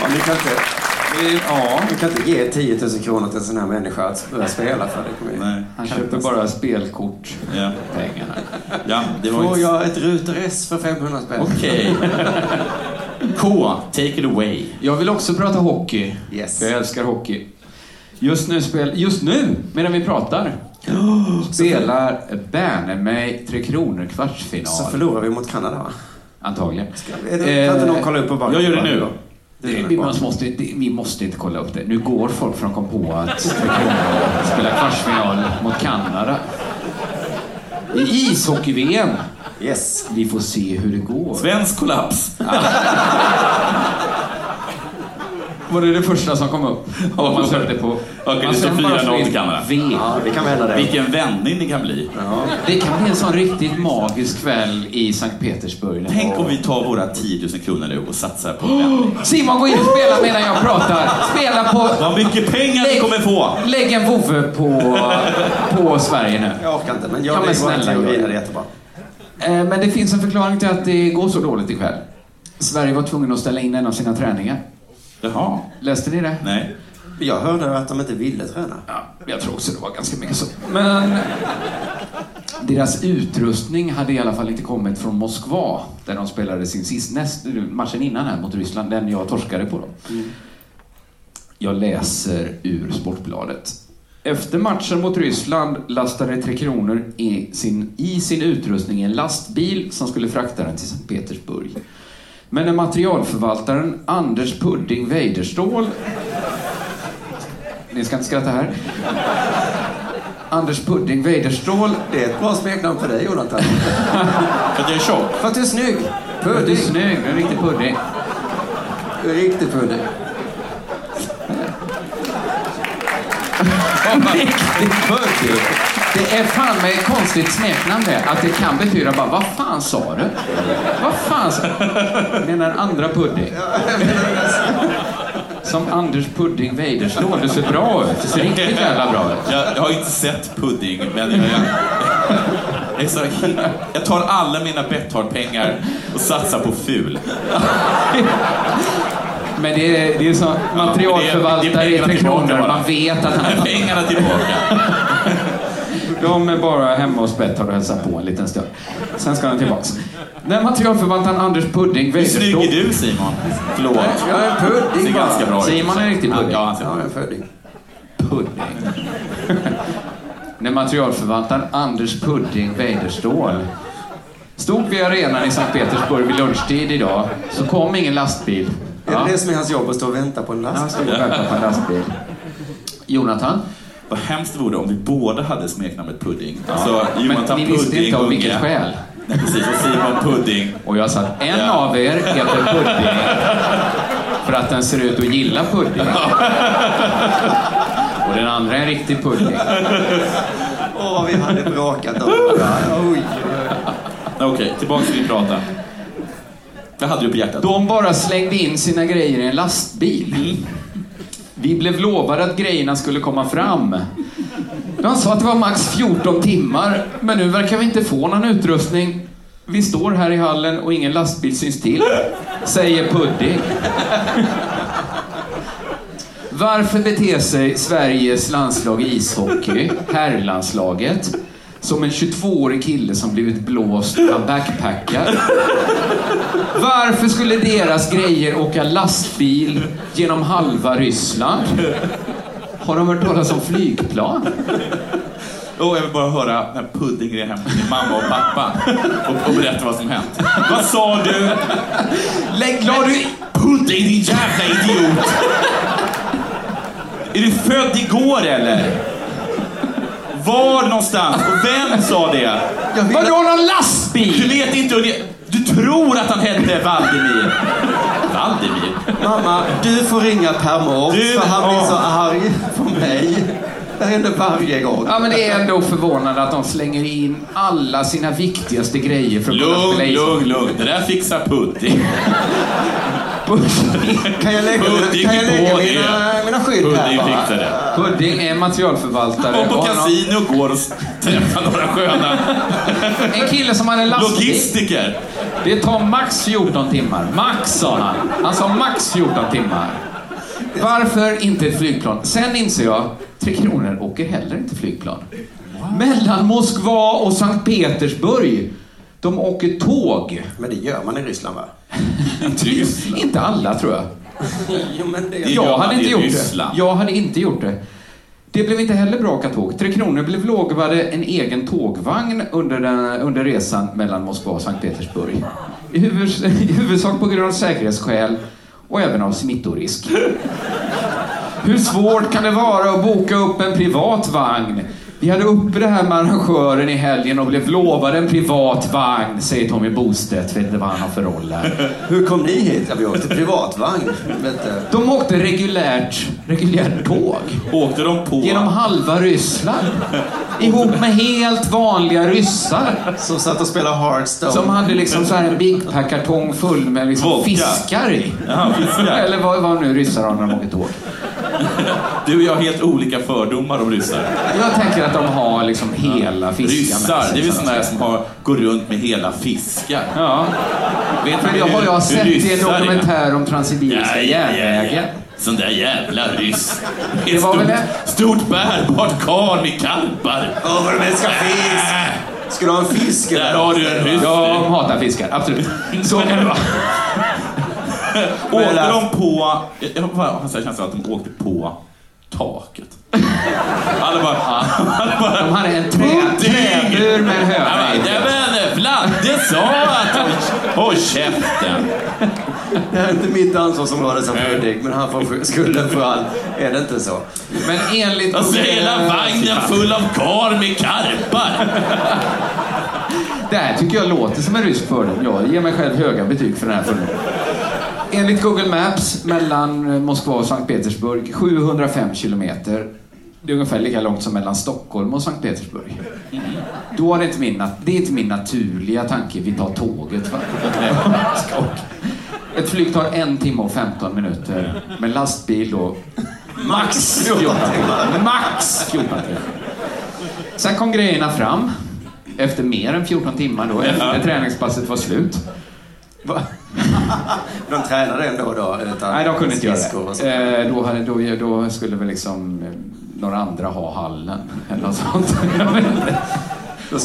Ja, ni, kan Ja, ni kan inte ge 10 000 kronor till en sån här människa att börja spela för. Det Nej. han köper bara spelkort. Ja, Pengarna. ja det var Får jag ett ruter S för 500 spänn? Okej. <laughs> K, take it away. Jag vill också prata hockey. Yes. För jag älskar hockey. Just nu, spel, just nu medan vi pratar, <gasps> spelar banne mig Tre Kronor kvartsfinal. Så förlorar vi mot Kanada, va? Antagligen. Är det, kan inte någon kolla upp på jag gör det nu. Det vi, måste, det, vi måste inte kolla upp det. Nu går folk från på att <laughs> spelar kvartsfinal mot Kanada. I ishockey-VM. Yes. Vi får se hur det går. Svensk kollaps. <laughs> Var det det första som kom upp? Ja, man sökte på... Okej, det står sökte bara 4-0 till Kanada. Ja, det kan vända det. Vilken vändning det kan bli. Det kan bli en sån riktigt magisk kväll i Sankt Petersburg. Tänk om vi tar våra 10 000 kronor nu och satsar på en <gasps> vändning. Simon, gå in och spela medan jag pratar. Spela på... Vad mycket pengar vi kommer få! Lägg en vovve på, på Sverige nu. Jag orkar inte, men jag Ja, våra snälla, Det det. är jättebra. Eh, Men det finns en förklaring till att det går så dåligt ikväll. Sverige var tvungen att ställa in en av sina träningar. Jaha. <laughs> Läste ni det? Nej. Jag hörde att de inte ville träna. Ja, jag tror också det var ganska mycket så. Men deras utrustning hade i alla fall inte kommit från Moskva, där de spelade sin sist, näst, matchen innan här mot Ryssland, den jag torskade på. Då. Jag läser ur Sportbladet. Efter matchen mot Ryssland lastade Tre Kronor i sin, i sin utrustning en lastbil som skulle frakta den till Sankt Petersburg. Men när materialförvaltaren Anders Pudding Weiderståhl ni ska inte skratta här. Anders Pudding Weiderståhl. Det är ett bra smeknamn för dig, Jonathan. <laughs> För att jag är tjock. för att du är snygg. Du är Pudding. snygg, du är riktig pudding. Du är riktig pudding. <laughs> Riktig pudding. Det är fan med ett konstigt smeknamn det. Att det kan betyda bara, vad fan sa du? Vad fan sa du? menar andra pudding. Som Anders Pudding Weiderståhl. Du ser bra ut. Du ser riktigt jävla bra ut. Jag, jag har inte sett pudding, men jag, jag, jag, är så, jag tar alla mina Betthard-pengar och satsar på ful. Men det är, det är så materialförvaltare i pengarna Tre tillbaka Kronor. bara. Man vet att han Pengarna tillbaka. De är bara hemma hos Betthard och hälsar på en liten stund. Sen ska han tillbaks. Den materialförvaltaren Anders Pudding Hur snygg är du Simon? Förlåt. Jag är pudding bara. ganska bra. Simon är en riktig pudding. Ja, han är pudding. Pudding. När materialförvaltaren Anders Pudding Weiderståhl stod vid arenan i Sankt Petersburg vid lunchtid idag så kom ingen lastbil. Är Ja, det det som är hans jobb, att stå och vänta på en han last? stod och väntade på en lastbil. Jonathan? Vad hemskt det vore om vi båda hade smeknamnet Pudding. Ja. Alltså, Men ni visste Pudding inte av vilket skäl. Nej, precis. Och Simon Pudding. Och jag sa att en Ja. av er heter Pudding för att den ser ut att gilla pudding. Och den andra är en riktig pudding. Åh, vad vi hade bråkat om. Oj. Okej, tillbaka till din prata. Vad hade du på hjärtat? De bara slängde in sina grejer i en lastbil. Vi blev lovade att grejerna skulle komma fram. De sa att det var max 14 timmar, men nu verkar vi inte få någon utrustning. Vi står här i hallen och ingen lastbil syns till, säger Pudding. Varför beter sig Sveriges landslag i ishockey, herrlandslaget, som en 22-årig kille som blivit blåst av backpackar? Varför skulle deras grejer åka lastbil genom halva Ryssland? Har de hört talas om flygplan? Oh, jag vill bara höra när Pudding är hem till mamma och pappa och, och berätta vad som hänt. Vad sa du? Lägg, la du... Pudding, din jävla idiot! Är du född igår eller? Var någonstans? Och vem sa det? Vadå någon Du lastbil? vet inte hur det... Du tror att han hette Valdemir. Valdemir? Mamma, du får ringa Per Mårts Du, för han blir så arg på mig. Det händer varje gång. Ja, men det är ändå förvånande att de slänger in alla sina viktigaste grejer för att kunna Lugn, spela ishockey. lugn, lugn. Det där fixar Pudding. Kan jag lägga, kan jag lägga mina, det. mina skydd Pudding här fixar det. Pudding är materialförvaltare. Och på och kasino går och träffar några sköna En kille som hade lastbil. logistiker. Det tar max 14 timmar. Max, sa han. Han sa max 14 timmar. Varför inte ett flygplan? Sen inser jag, Tre Kronor åker heller inte flygplan. Mellan Moskva och Sankt Petersburg. De åker tåg. Men det gör man i Ryssland va? <laughs> Ryssland. Inte alla, tror jag. <laughs> Jo, men det Jag hade inte gjort Ryssland. det. Jag hade inte gjort det. Det blev inte heller bra tåg. Tre Kronor blev lovade en egen tågvagn under, den, under resan mellan Moskva och Sankt Petersburg. I, huvud, I huvudsak på grund av säkerhetsskäl och även av smittorisk. Hur svårt kan det vara att boka upp en privat vagn? Vi hade uppe det här med arrangören i helgen och blev lovade en privat vagn, säger Tommy Bostedt. Vet inte vad han har för roll här. <laughs> Hur kom ni hit? Ja, vi åkte privatvagn. De åkte reguljärt, reguljärt tåg. Åkte de på... Genom halva Ryssland. Ihop med helt vanliga ryssar. Som satt och spelade Hearthstone. Som hade liksom så här en Big Pack-kartong full med liksom Vodka. fiskar i. Ja, fiskar. Eller vad, vad nu ryssar har när de åker tåg. Du och jag har helt olika fördomar om ryssar. Jag tänker att de har liksom hela fiskar Ryssar, med sig, det är väl sådana som har, går runt med hela fiskar. Ja, Vet för du det har hur- jag hur sett i en dokumentär om Transsibiriska järnvägen. Sån där jävla ryss. Det var väl stort, det? stort bärbart karl med karpar. Åh, vad de älskar fisk! Ska du ha en fisk? Där har du en ryss. Jag hatar fiskar, absolut. <laughs> Så kan det vara. Åkte de på... Jag har känslan att de åkte på taket. Alla bara... Alla bara De hade en träbur med en Ja, höna i. men, men Vladde sa att... Håll, käften. Det här är inte mitt ansvarsområde som pudding, men han får skulden för all... Är det inte så? Men enligt... Alltså hela vagnen full av kar med karpar. Det här tycker jag låter som en rysk fördom. Jag ger mig själv höga betyg för den här fördomen. Enligt Google Maps mellan Moskva och Sankt Petersburg 705 kilometer. Det är ungefär lika långt som mellan Stockholm och Sankt Petersburg. Då är det inte min, det är inte min naturliga tanke, vi tar tåget. Va? Ett flyg tar en timme och 15 minuter. Med lastbil då max 14 timmar. Max 14 timmar. Sen kom grejerna fram. Efter mer än 14 timmar då, efter träningspasset var slut. <laughs> De tränade ändå då? Utan Nej, de kunde inte göra det. Eh, då, hade, då, då skulle väl liksom eh, några andra ha hallen eller något sånt. <laughs> Jag vet inte.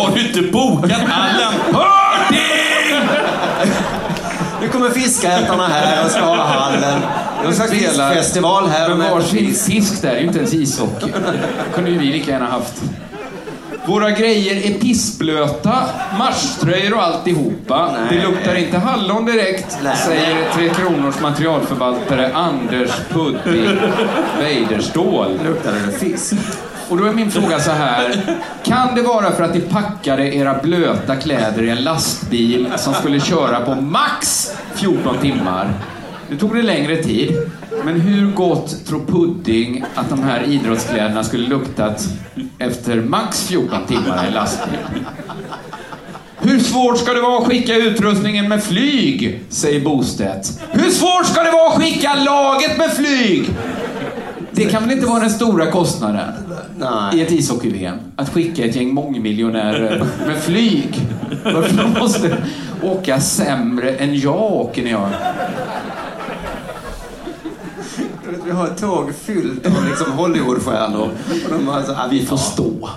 Har du inte bokat hallen? Hörning! Nu kommer fiskätarna här och ska ha hallen. Det är en slags fiskfestival här. Men varsin fisk. där är ju inte ens ishockey. Det <laughs> kunde ju vi lika gärna haft. Våra grejer är pissblöta, matchtröjor och alltihopa. Nej. Det luktar inte hallon direkt, Nej. säger Tre Kronors materialförvaltare Anders Pudding Weiderståhl. Luktade det fisk? Och då är min fråga så här. Kan det vara för att ni packade era blöta kläder i en lastbil som skulle köra på max 14 timmar? Nu tog det längre tid. Men hur gott tror Pudding att de här idrottskläderna skulle luktat efter max 14 timmar i lastbil? Hur svårt ska det vara att skicka utrustningen med flyg? Säger Bostedt. Hur svårt ska det vara att skicka laget med flyg? Det kan väl inte vara den stora kostnaden Nej. i ett ishockey-VM? Att skicka ett gäng mångmiljonärer med flyg. Varför de måste åka sämre än jag åker när jag... Vi har ett tåg fyllt av liksom Hollywoodstjärnor. Och de bara så, ah, Vi får stå.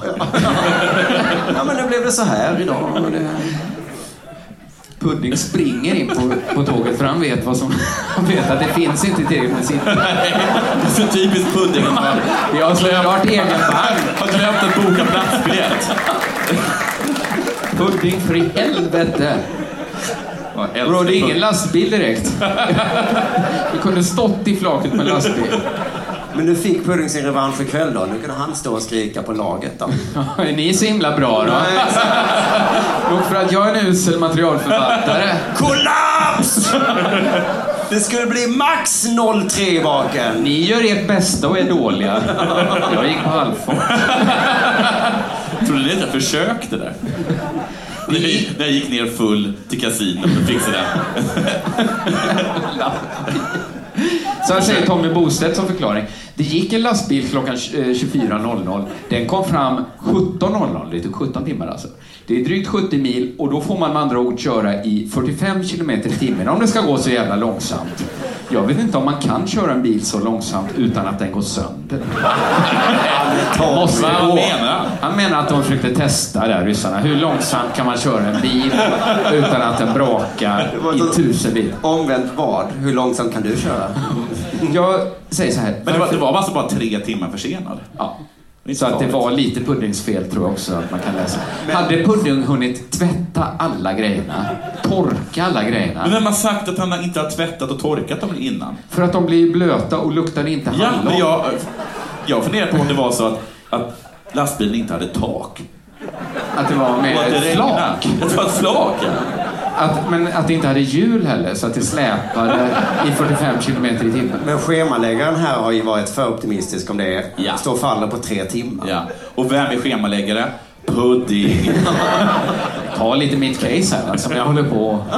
Ja, men nu blev det så här idag. Pudding springer in på, på tåget för han vet, vad som, han vet att det finns inte tillräckligt med sitt. Det är så typiskt Pudding. Jag har såklart egen vagn. Har glömt att boka platsbiljett. Pudding för i helvete. Bro, det är ingen lastbil direkt. <laughs> Du kunde stått i flaket med lastbil. Men nu fick Pudding sin revansch ikväll då. Nu kunde han stå och skrika på laget då. Är ni så himla bra då? Nog <laughs> för att jag är en usel materialförfattare. Kollaps! Det skulle bli max 0-3 i baken. Ni gör ert bästa och är dåliga. Jag gick på halvfart. <laughs> Trodde ni att jag försökte där? När jag, när jag gick ner full till kasinot och fixade <laughs> det. Så här säger Tommy Bostedt som förklaring. Det gick en lastbil klockan eh, 24.00. Den kom fram 17.00. Det tog 17 timmar alltså. Det är drygt 70 mil och då får man med andra ord köra i 45 kilometer i timmen om det ska gå så jävla långsamt. Jag vet inte om man kan köra en bil så långsamt utan att den går sönder. Måste Vad menar han? Han menar att de försökte testa där, ryssarna. Hur långsamt kan man köra en bil utan att den brakar i tusen bil? Omvänt vad? Hur långsamt kan du köra? Jag säger så här. Men det var, det var alltså bara tre timmar försenad. Ja. Så att det var lite puddingsfel tror jag också att man kan läsa. Hade Pudding hunnit tvätta alla grejerna, torka alla Men grejerna, vem har sagt att han inte har tvättat och torkat dem innan? för att de blir blöta och luktar inte Ja, hallon? men jag, jag funderar på om det var så att, att lastbilen inte hade tak. Att det var att med regnade. flak. Det var ett flak, ja. Att, men att det inte hade hjul heller, så att det släpade i 45 kilometer i timmen. Men schemaläggaren här har ju varit för optimistisk om det Ja. står och faller på tre timmar. ja. Och vem är schemaläggare? Pudding. <laughs> Ta lite mitt case här, som jag håller på. <laughs>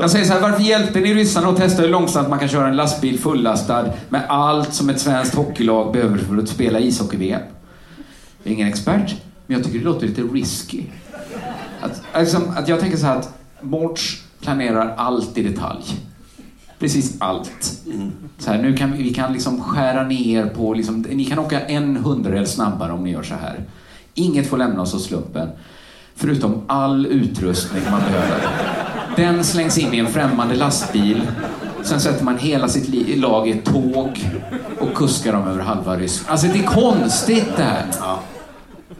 Jag säger så här, varför hjälpte ni ryssarna att testa hur långsamt man kan köra en lastbil fullastad med allt som ett svenskt hockeylag behöver för att spela ishockey-VM? Jag är ingen expert, men jag tycker det låter lite risky. Att, liksom, att jag tänker så här att Mårts planerar allt i detalj. Precis allt. Så här, nu kan vi, vi kan liksom skära ner på, liksom, ni kan åka en hundradel snabbare om ni gör så här. Inget får lämna oss åt slumpen. Förutom all utrustning man behöver. Den slängs in i en främmande lastbil. Sen sätter man hela sitt lag i ett tåg och kuskar dem över halva Ryssland. Alltså det är konstigt det här.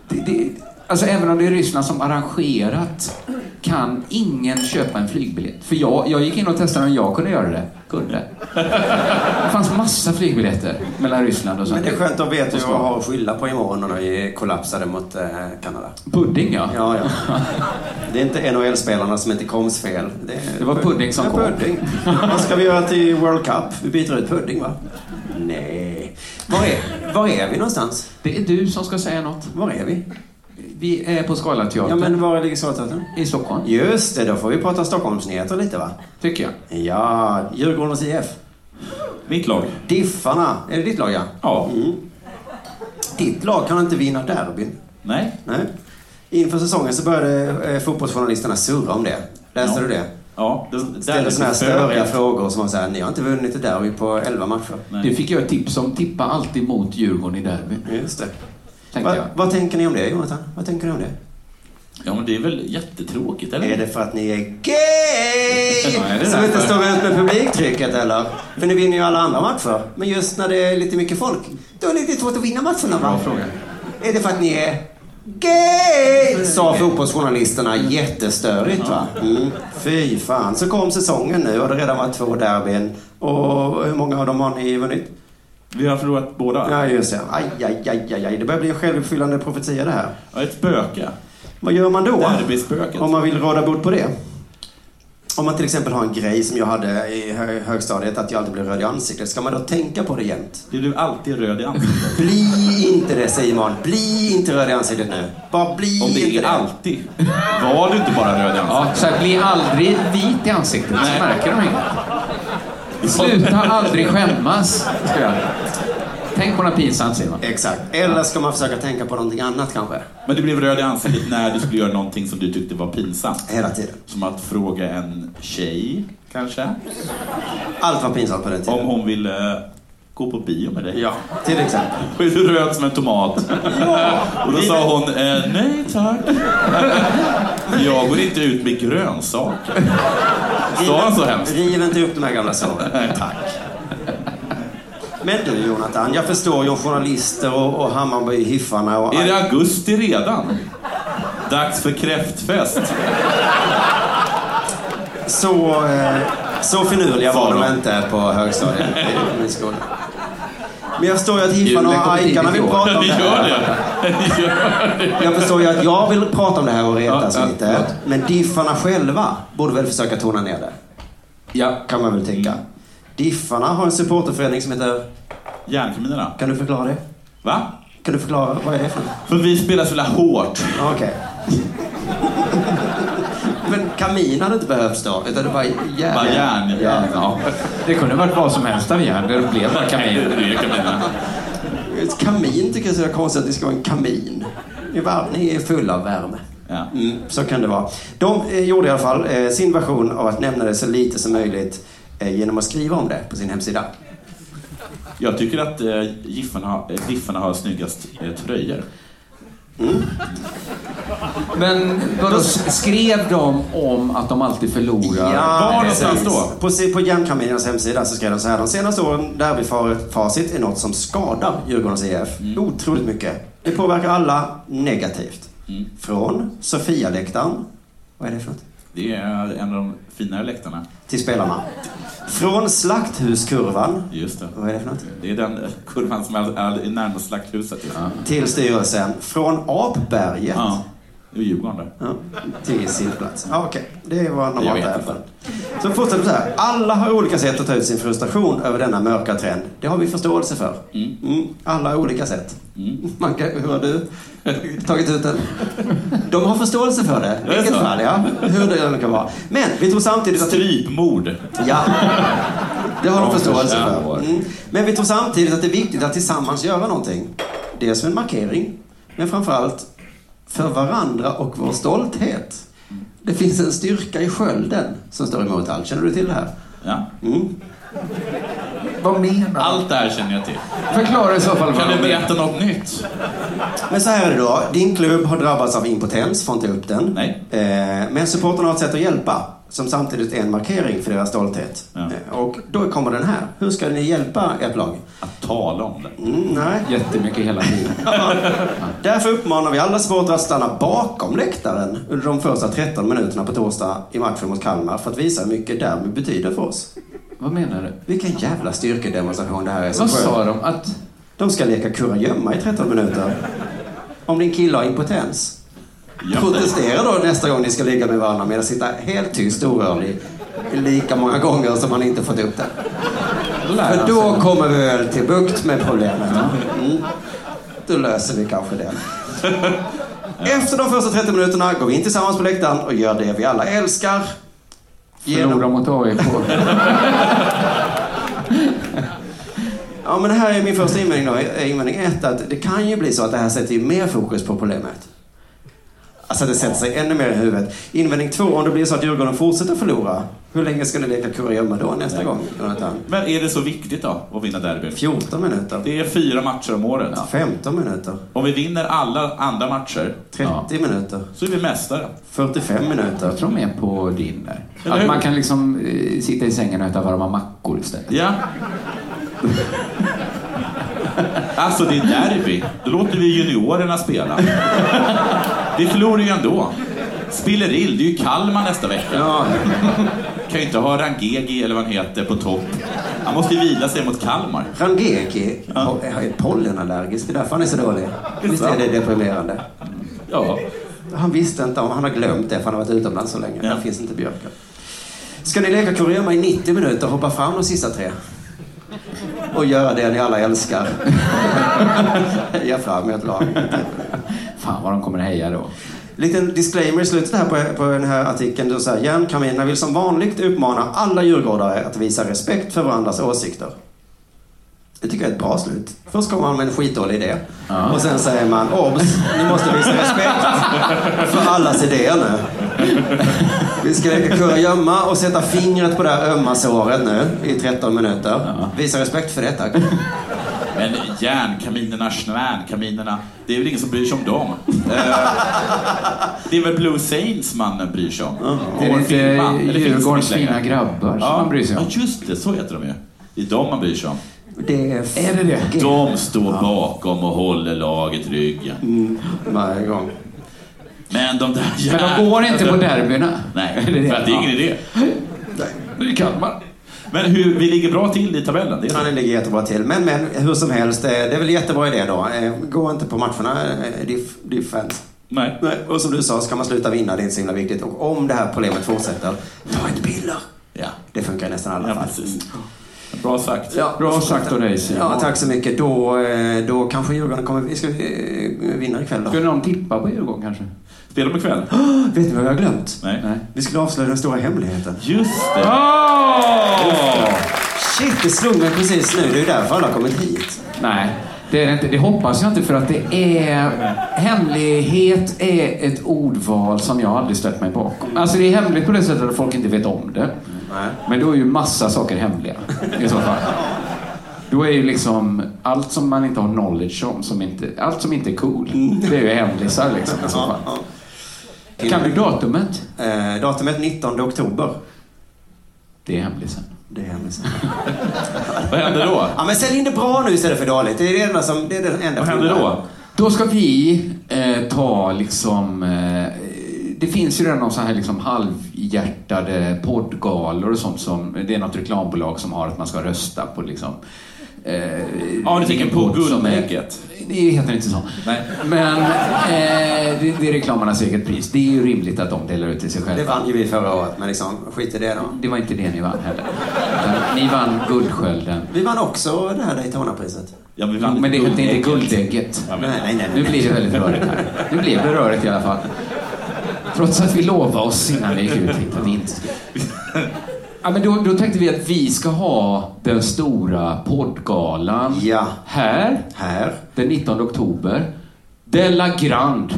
Det, det, alltså även om det är Ryssland som arrangerat kan ingen köpa en flygbiljett. För jag, jag gick in och testade om jag kunde göra det. Kunde. Det fanns massa flygbiljetter mellan Ryssland och så. Men det är skönt att veta vad jag har att skylla på imorgon när vi kollapsade mot eh, Kanada. Pudding ja. Ja, ja. Det är inte NHL-spelarna som inte koms fel. Det, Det var Pudding som Ja, kom. Pudding. Vad ska vi göra till World Cup? Vi byter ut Pudding, va? Nej. Var är, var är vi någonstans? Det är du som ska säga något. Var är vi? Vi är på Scalateatern Ja, men var ligger Salteatern? i Stockholm, Just det, då får vi prata Stockholmsnyheter lite, va? tycker jag. Ja, Djurgårdens IF. Mitt lag. Diffarna. Är det ditt lag, ja? Ja. Mm. Ditt lag kan inte vinna derbyn. Nej. Nej. Inför säsongen så började eh, fotbollsjournalisterna surra om det. Läste Ja. du det? Ja. Det, det Ställde sådana här störiga frågor som var så här, ni har inte vunnit ett derby på 11 matcher. Nej. Det fick jag ett tips om. Tippa alltid mot Djurgården i derbyn, Just det. Tänkte Va, jag. vad tänker ni om det, Jonathan? Vad tänker ni om det? Ja, men det är väl jättetråkigt, eller? Är det för att ni är gay? Ja, är det som inte står ut med publiktrycket, eller? För ni vinner ju alla andra matcher. Men just när det är lite mycket folk, då är det lite svårt att vinna matcherna, va? Bra fråga. Är det för att ni är gay? Sa fotbollsjournalisterna jättestörigt va? Mm. Fy fan. Så kom säsongen nu och det har redan varit två derbyn. Och hur många av dem har ni vunnit? Vi har förlorat båda. Ja, just det. Aj, aj, aj, aj, aj. Det börjar bli en självuppfyllande profetia det här. Ja, ett spöke. Vad gör man då? Derbyspöket. Om man vill råda bot på det? Om man till exempel har en grej som jag hade i hö- högstadiet, att jag alltid blev röd i ansiktet. Ska man då tänka på det jämt? Du blir alltid röd i ansiktet. <laughs> Bli inte det Simon. Bli inte röd i ansiktet nu. Bara bli Om inte det är alltid. Var du inte bara röd i ansiktet? Ja, så här, bli aldrig vit i ansiktet så Nej. märker de inget. Sluta aldrig skämmas. Ska jag. Tänk på något pinsamt Simon. Exakt. Eller ska man försöka tänka på någonting annat kanske? Men du blev röd i ansiktet när du skulle göra någonting som du tyckte var pinsamt. Hela tiden. Som att fråga en tjej, kanske, Allt var pinsamt på den tiden. om hon ville gå på bio med dig. Ja, till exempel. Och du röd som en tomat. <laughs> Och då sa hon, eh, nej tack. <laughs> Jag går inte ut med grönsaker. Sa han så hemskt? Riv inte upp de här gamla såren. <laughs> Nej, tack. Men du Jonathan, jag förstår ju journalister och, och Hammarby-hiffarna och... Är det augusti redan? Dags för kräftfest. Så, eh, så finurliga var de de. inte på högstadiet i min skola. Men jag förstår ju att Julen och ajkarna vill prata om Ni det gör här. det. Ni gör det. Jag förstår ju att jag vill prata om det här och retas Ja, ja, lite. förlåt. Men diffarna själva borde väl försöka tona ner det. Ja. Kan man väl tycka. Diffarna har en supporterförening som heter... Järnkriminerna. Kan du förklara det? Va? Kan du förklara? Vad är det för För vi spelar så hårt. Ja, Okej. <laughs> Men kamin hade inte behövts då, utan det var järn. Bara järn. Ja. Ja. Det kunde varit vad som helst av järn. Det blev bara kamin. Kamin tycker jag är så konstigt att det ska vara en kamin. Ni är fulla av värme. Ja. Mm, så kan det vara. De eh, gjorde i alla fall eh, sin version av att nämna det så lite som möjligt eh, genom att skriva om det på sin hemsida. Jag tycker att eh, Giffarna, har snyggast eh, Men vadå, skrev de om att de alltid förlorar? Var någonstans precis. då? På, på Järnkaminernas hemsida så skrev de så här. De senaste åren derbyfacit är något som skadar Djurgårdens IF otroligt mycket. Det påverkar alla negativt. Från Sofia-läktaren, vad är det för något? Det är en av de finare läktarna. Till spelarna. Från Slakthuskurvan, Just det. vad är det för något? Det är den eh, kurvan som är, är närmast slakthuset. Ja. Till styrelsen. Från Apberget. ja. Är Djurgården där. Ja, till sittplats. Ja, Okej, det var normalt vet där. inte. Så fortsätter så här. Alla har olika sätt att ta ut sin frustration över denna mörka trend. Det har vi förståelse för. Mm, alla har olika sätt. Man kan, hur har du tagit ut den? De har förståelse för det. I vilket fall, ja. Hur det än kan vara. Men vi tror samtidigt att... Strypmord. Ja, det har de förståelse för. Mm. Men vi tror samtidigt att det är viktigt att tillsammans göra någonting. Dels som en markering, men framförallt för varandra och vår stolthet. Det finns en styrka i skölden som står emot allt. Känner du till det här? Ja. Mm. Vad menar du? Allt det här känner jag till. Förklara i så fall. Kan du berätta något nytt? Men så här är det då. Din klubb har drabbats av impotens, får inte upp den. Nej. Eh, men supporterna har ett sätt att hjälpa, som samtidigt är en markering för deras stolthet. Ja. Och då kommer den här. Hur ska ni hjälpa ert lag? Att tala om det. Mm, nej. Jättemycket hela tiden. <laughs> Därför uppmanar vi alla supportrar att stanna bakom läktaren under de första 13 minuterna på torsdag i matchen mot Kalmar för att visa hur mycket derby betyder för oss. Vad menar du? Vilken jävla styrkedemonstration det här är. Vad sa de? Att... De ska leka kurragömma i 13 minuter. Om din kille har impotens. Protestera då nästa gång ni ska ligga med varandra med att sitta helt tyst och orörlig lika många gånger som man inte fått upp det. För då kommer vi väl till bukt med problemet. Mm. Då löser vi kanske det. <laughs> Efter de första 30 minuterna går vi in tillsammans på läktaren och gör det vi alla älskar. Förlora mot AIK. <laughs> Ja, men det här är min första invändning då. Invändning ett, att det kan ju bli så att det här sätter ju mer fokus på problemet. Alltså att det sätter sig ännu mer i huvudet. Invändning två, om det blir så att Djurgården fortsätter förlora, hur länge ska ni leka kurragömma då nästa Nej. gång, Jonathan? Men är det så viktigt då att vinna derby? 14 minuter? Det är fyra matcher om året. 15 minuter? Om vi vinner alla andra matcher 30 minuter? så är vi mästare. 45 minuter? Jag tror mer på din där. Att man kan liksom eh, sitta i sängen och äta varma mackor istället. Ja. Alltså det är derby. Då låter vi juniorerna spela. Vi förlorar ju ändå. Spillerill, det är ju Kalmar nästa vecka. Ja, Kan ju inte ha Rangegi eller vad han heter på topp Han måste ju vila sig mot Kalmar. Rangeki är pollenallergisk, det är därför han är så dålig. Visst är det deprimerande? Ja. Han visste inte om, han har glömt det för han har varit utomlands så länge. Ja. Där finns inte björkar. Ska ni leka kurragömma i 90 minuter och hoppa fram de sista tre? Och göra det ni alla älskar. <laughs> Heja fram ert lag. Fan vad de kommer heja då. Liten disclaimer i slutet här på, på den här artikeln. Då säger Järnkaminerna vill som vanligt uppmana alla djurgårdare att visa respekt för varandras åsikter. Det tycker jag är ett bra slut. Först kommer man med en skitdålig idé. Och sen säger man, obs, ni måste visa respekt för allas idéer nu. Vi ska leka kurragömma och sätta fingret på det här ömma såret nu i 13 minuter. Visa respekt för det, tack. Men järnkaminerna, snärnkaminerna, det är väl ingen som bryr sig om dem. Eh, det är väl Blue Saints man bryr sig om. Det är inte Djurgårdens fina grabbar som man bryr sig om. Ja, just det. Så heter de ju. Det är dem man bryr sig om. Det är, Är det det? De står bakom och håller laget ryggen. Mm, varje gång. Men de där Men de går inte på derbyna. Nej, för att det är ingen idé. Det är Kalmar. Men hur, vi ligger bra till i tabellen. Det är Ja, det ligger jättebra till. Men, men hur som helst, eh, det är väl jättebra idé då. Eh, Gå inte på matcherna, eh, diff, diff fans. Nej. Nej, och som du sa, ska man sluta vinna, det är inte så himla viktigt. Och om det här problemet fortsätter, ta ett piller. Ja, Det funkar i nästan alla ja fall. precis. Bra sagt. Ja, Bra sagt av dig Simon. Ja, tack så mycket. Då, eh, då kanske Djurgården kommer... Vi ska eh, vinna ikväll då. Skulle någon tippa på Djurgården kanske? Spelar de ikväll? <gasps> Vet ni vad jag har glömt? Nej. Nej. Vi skulle avslöja den stora hemligheten. Just det. Shit, det slog mig precis nu. Det är ju därför alla har kommit hit. Nej, det är det inte. Det hoppas jag inte för att det är... Hemlighet är ett ordval som jag aldrig stött mig bakom. Alltså det är hemligt på det sättet att folk inte vet om det. Nej. Men då är ju massa saker hemliga i så fall. Då är ju liksom allt som man inte har knowledge om, som inte, allt som inte är cool, det är ju hemlisar liksom i så fall. Kan du datumet? Eh, datumet 19 oktober. Det är hemlisen. Det är hemligt. <laughs> Vad händer då? Ja, men sälj in det bra nu istället för dåligt. Det är det enda som... Det är det enda Vad händer då? Då ska vi eh, ta liksom... Eh, det finns ju redan någon sån här liksom halvhjärtade poddgalor och sånt som... Det är något reklambolag som har att man ska rösta på liksom... Eh, Ja, du tänker på är- Guldägget? Det heter inte så. Nej. Men eh, det, det är reklamarnas eget pris. Det är ju rimligt att de delar ut till sig själva. Det vann ju vi förra året, men liksom, skit i det då. Det var inte det ni vann heller. Utan ni vann Guldskölden. Vi vann också det här Daytona-priset. Ja, men, vi vann Men det hette inte Guldägget. Ja, men- Nej, nej, nej. Nu nej. blir det väldigt rörigt här. Nu blev det rörigt i alla fall. Trots att vi lovade oss innan vi gick ut att vi inte skulle. Ja, men då, då tänkte vi att vi ska ha den stora poddgalan Ja. här Här. den 19 oktober. Della Grand.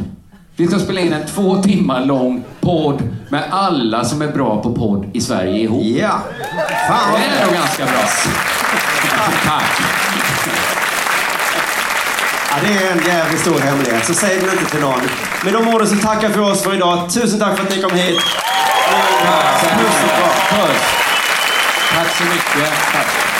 Vi ska spela in en två timmar lång podd med alla som är bra på podd i Sverige ihop. Ja. Fan Det är nog ganska bra. Tack. Ja, det är en jävligt stor hemlighet, så säg det inte till någon. Med de orden så tackar vi för oss för idag. Tusen tack för att ni kom hit. Puss och kram. Tack så mycket. Tack.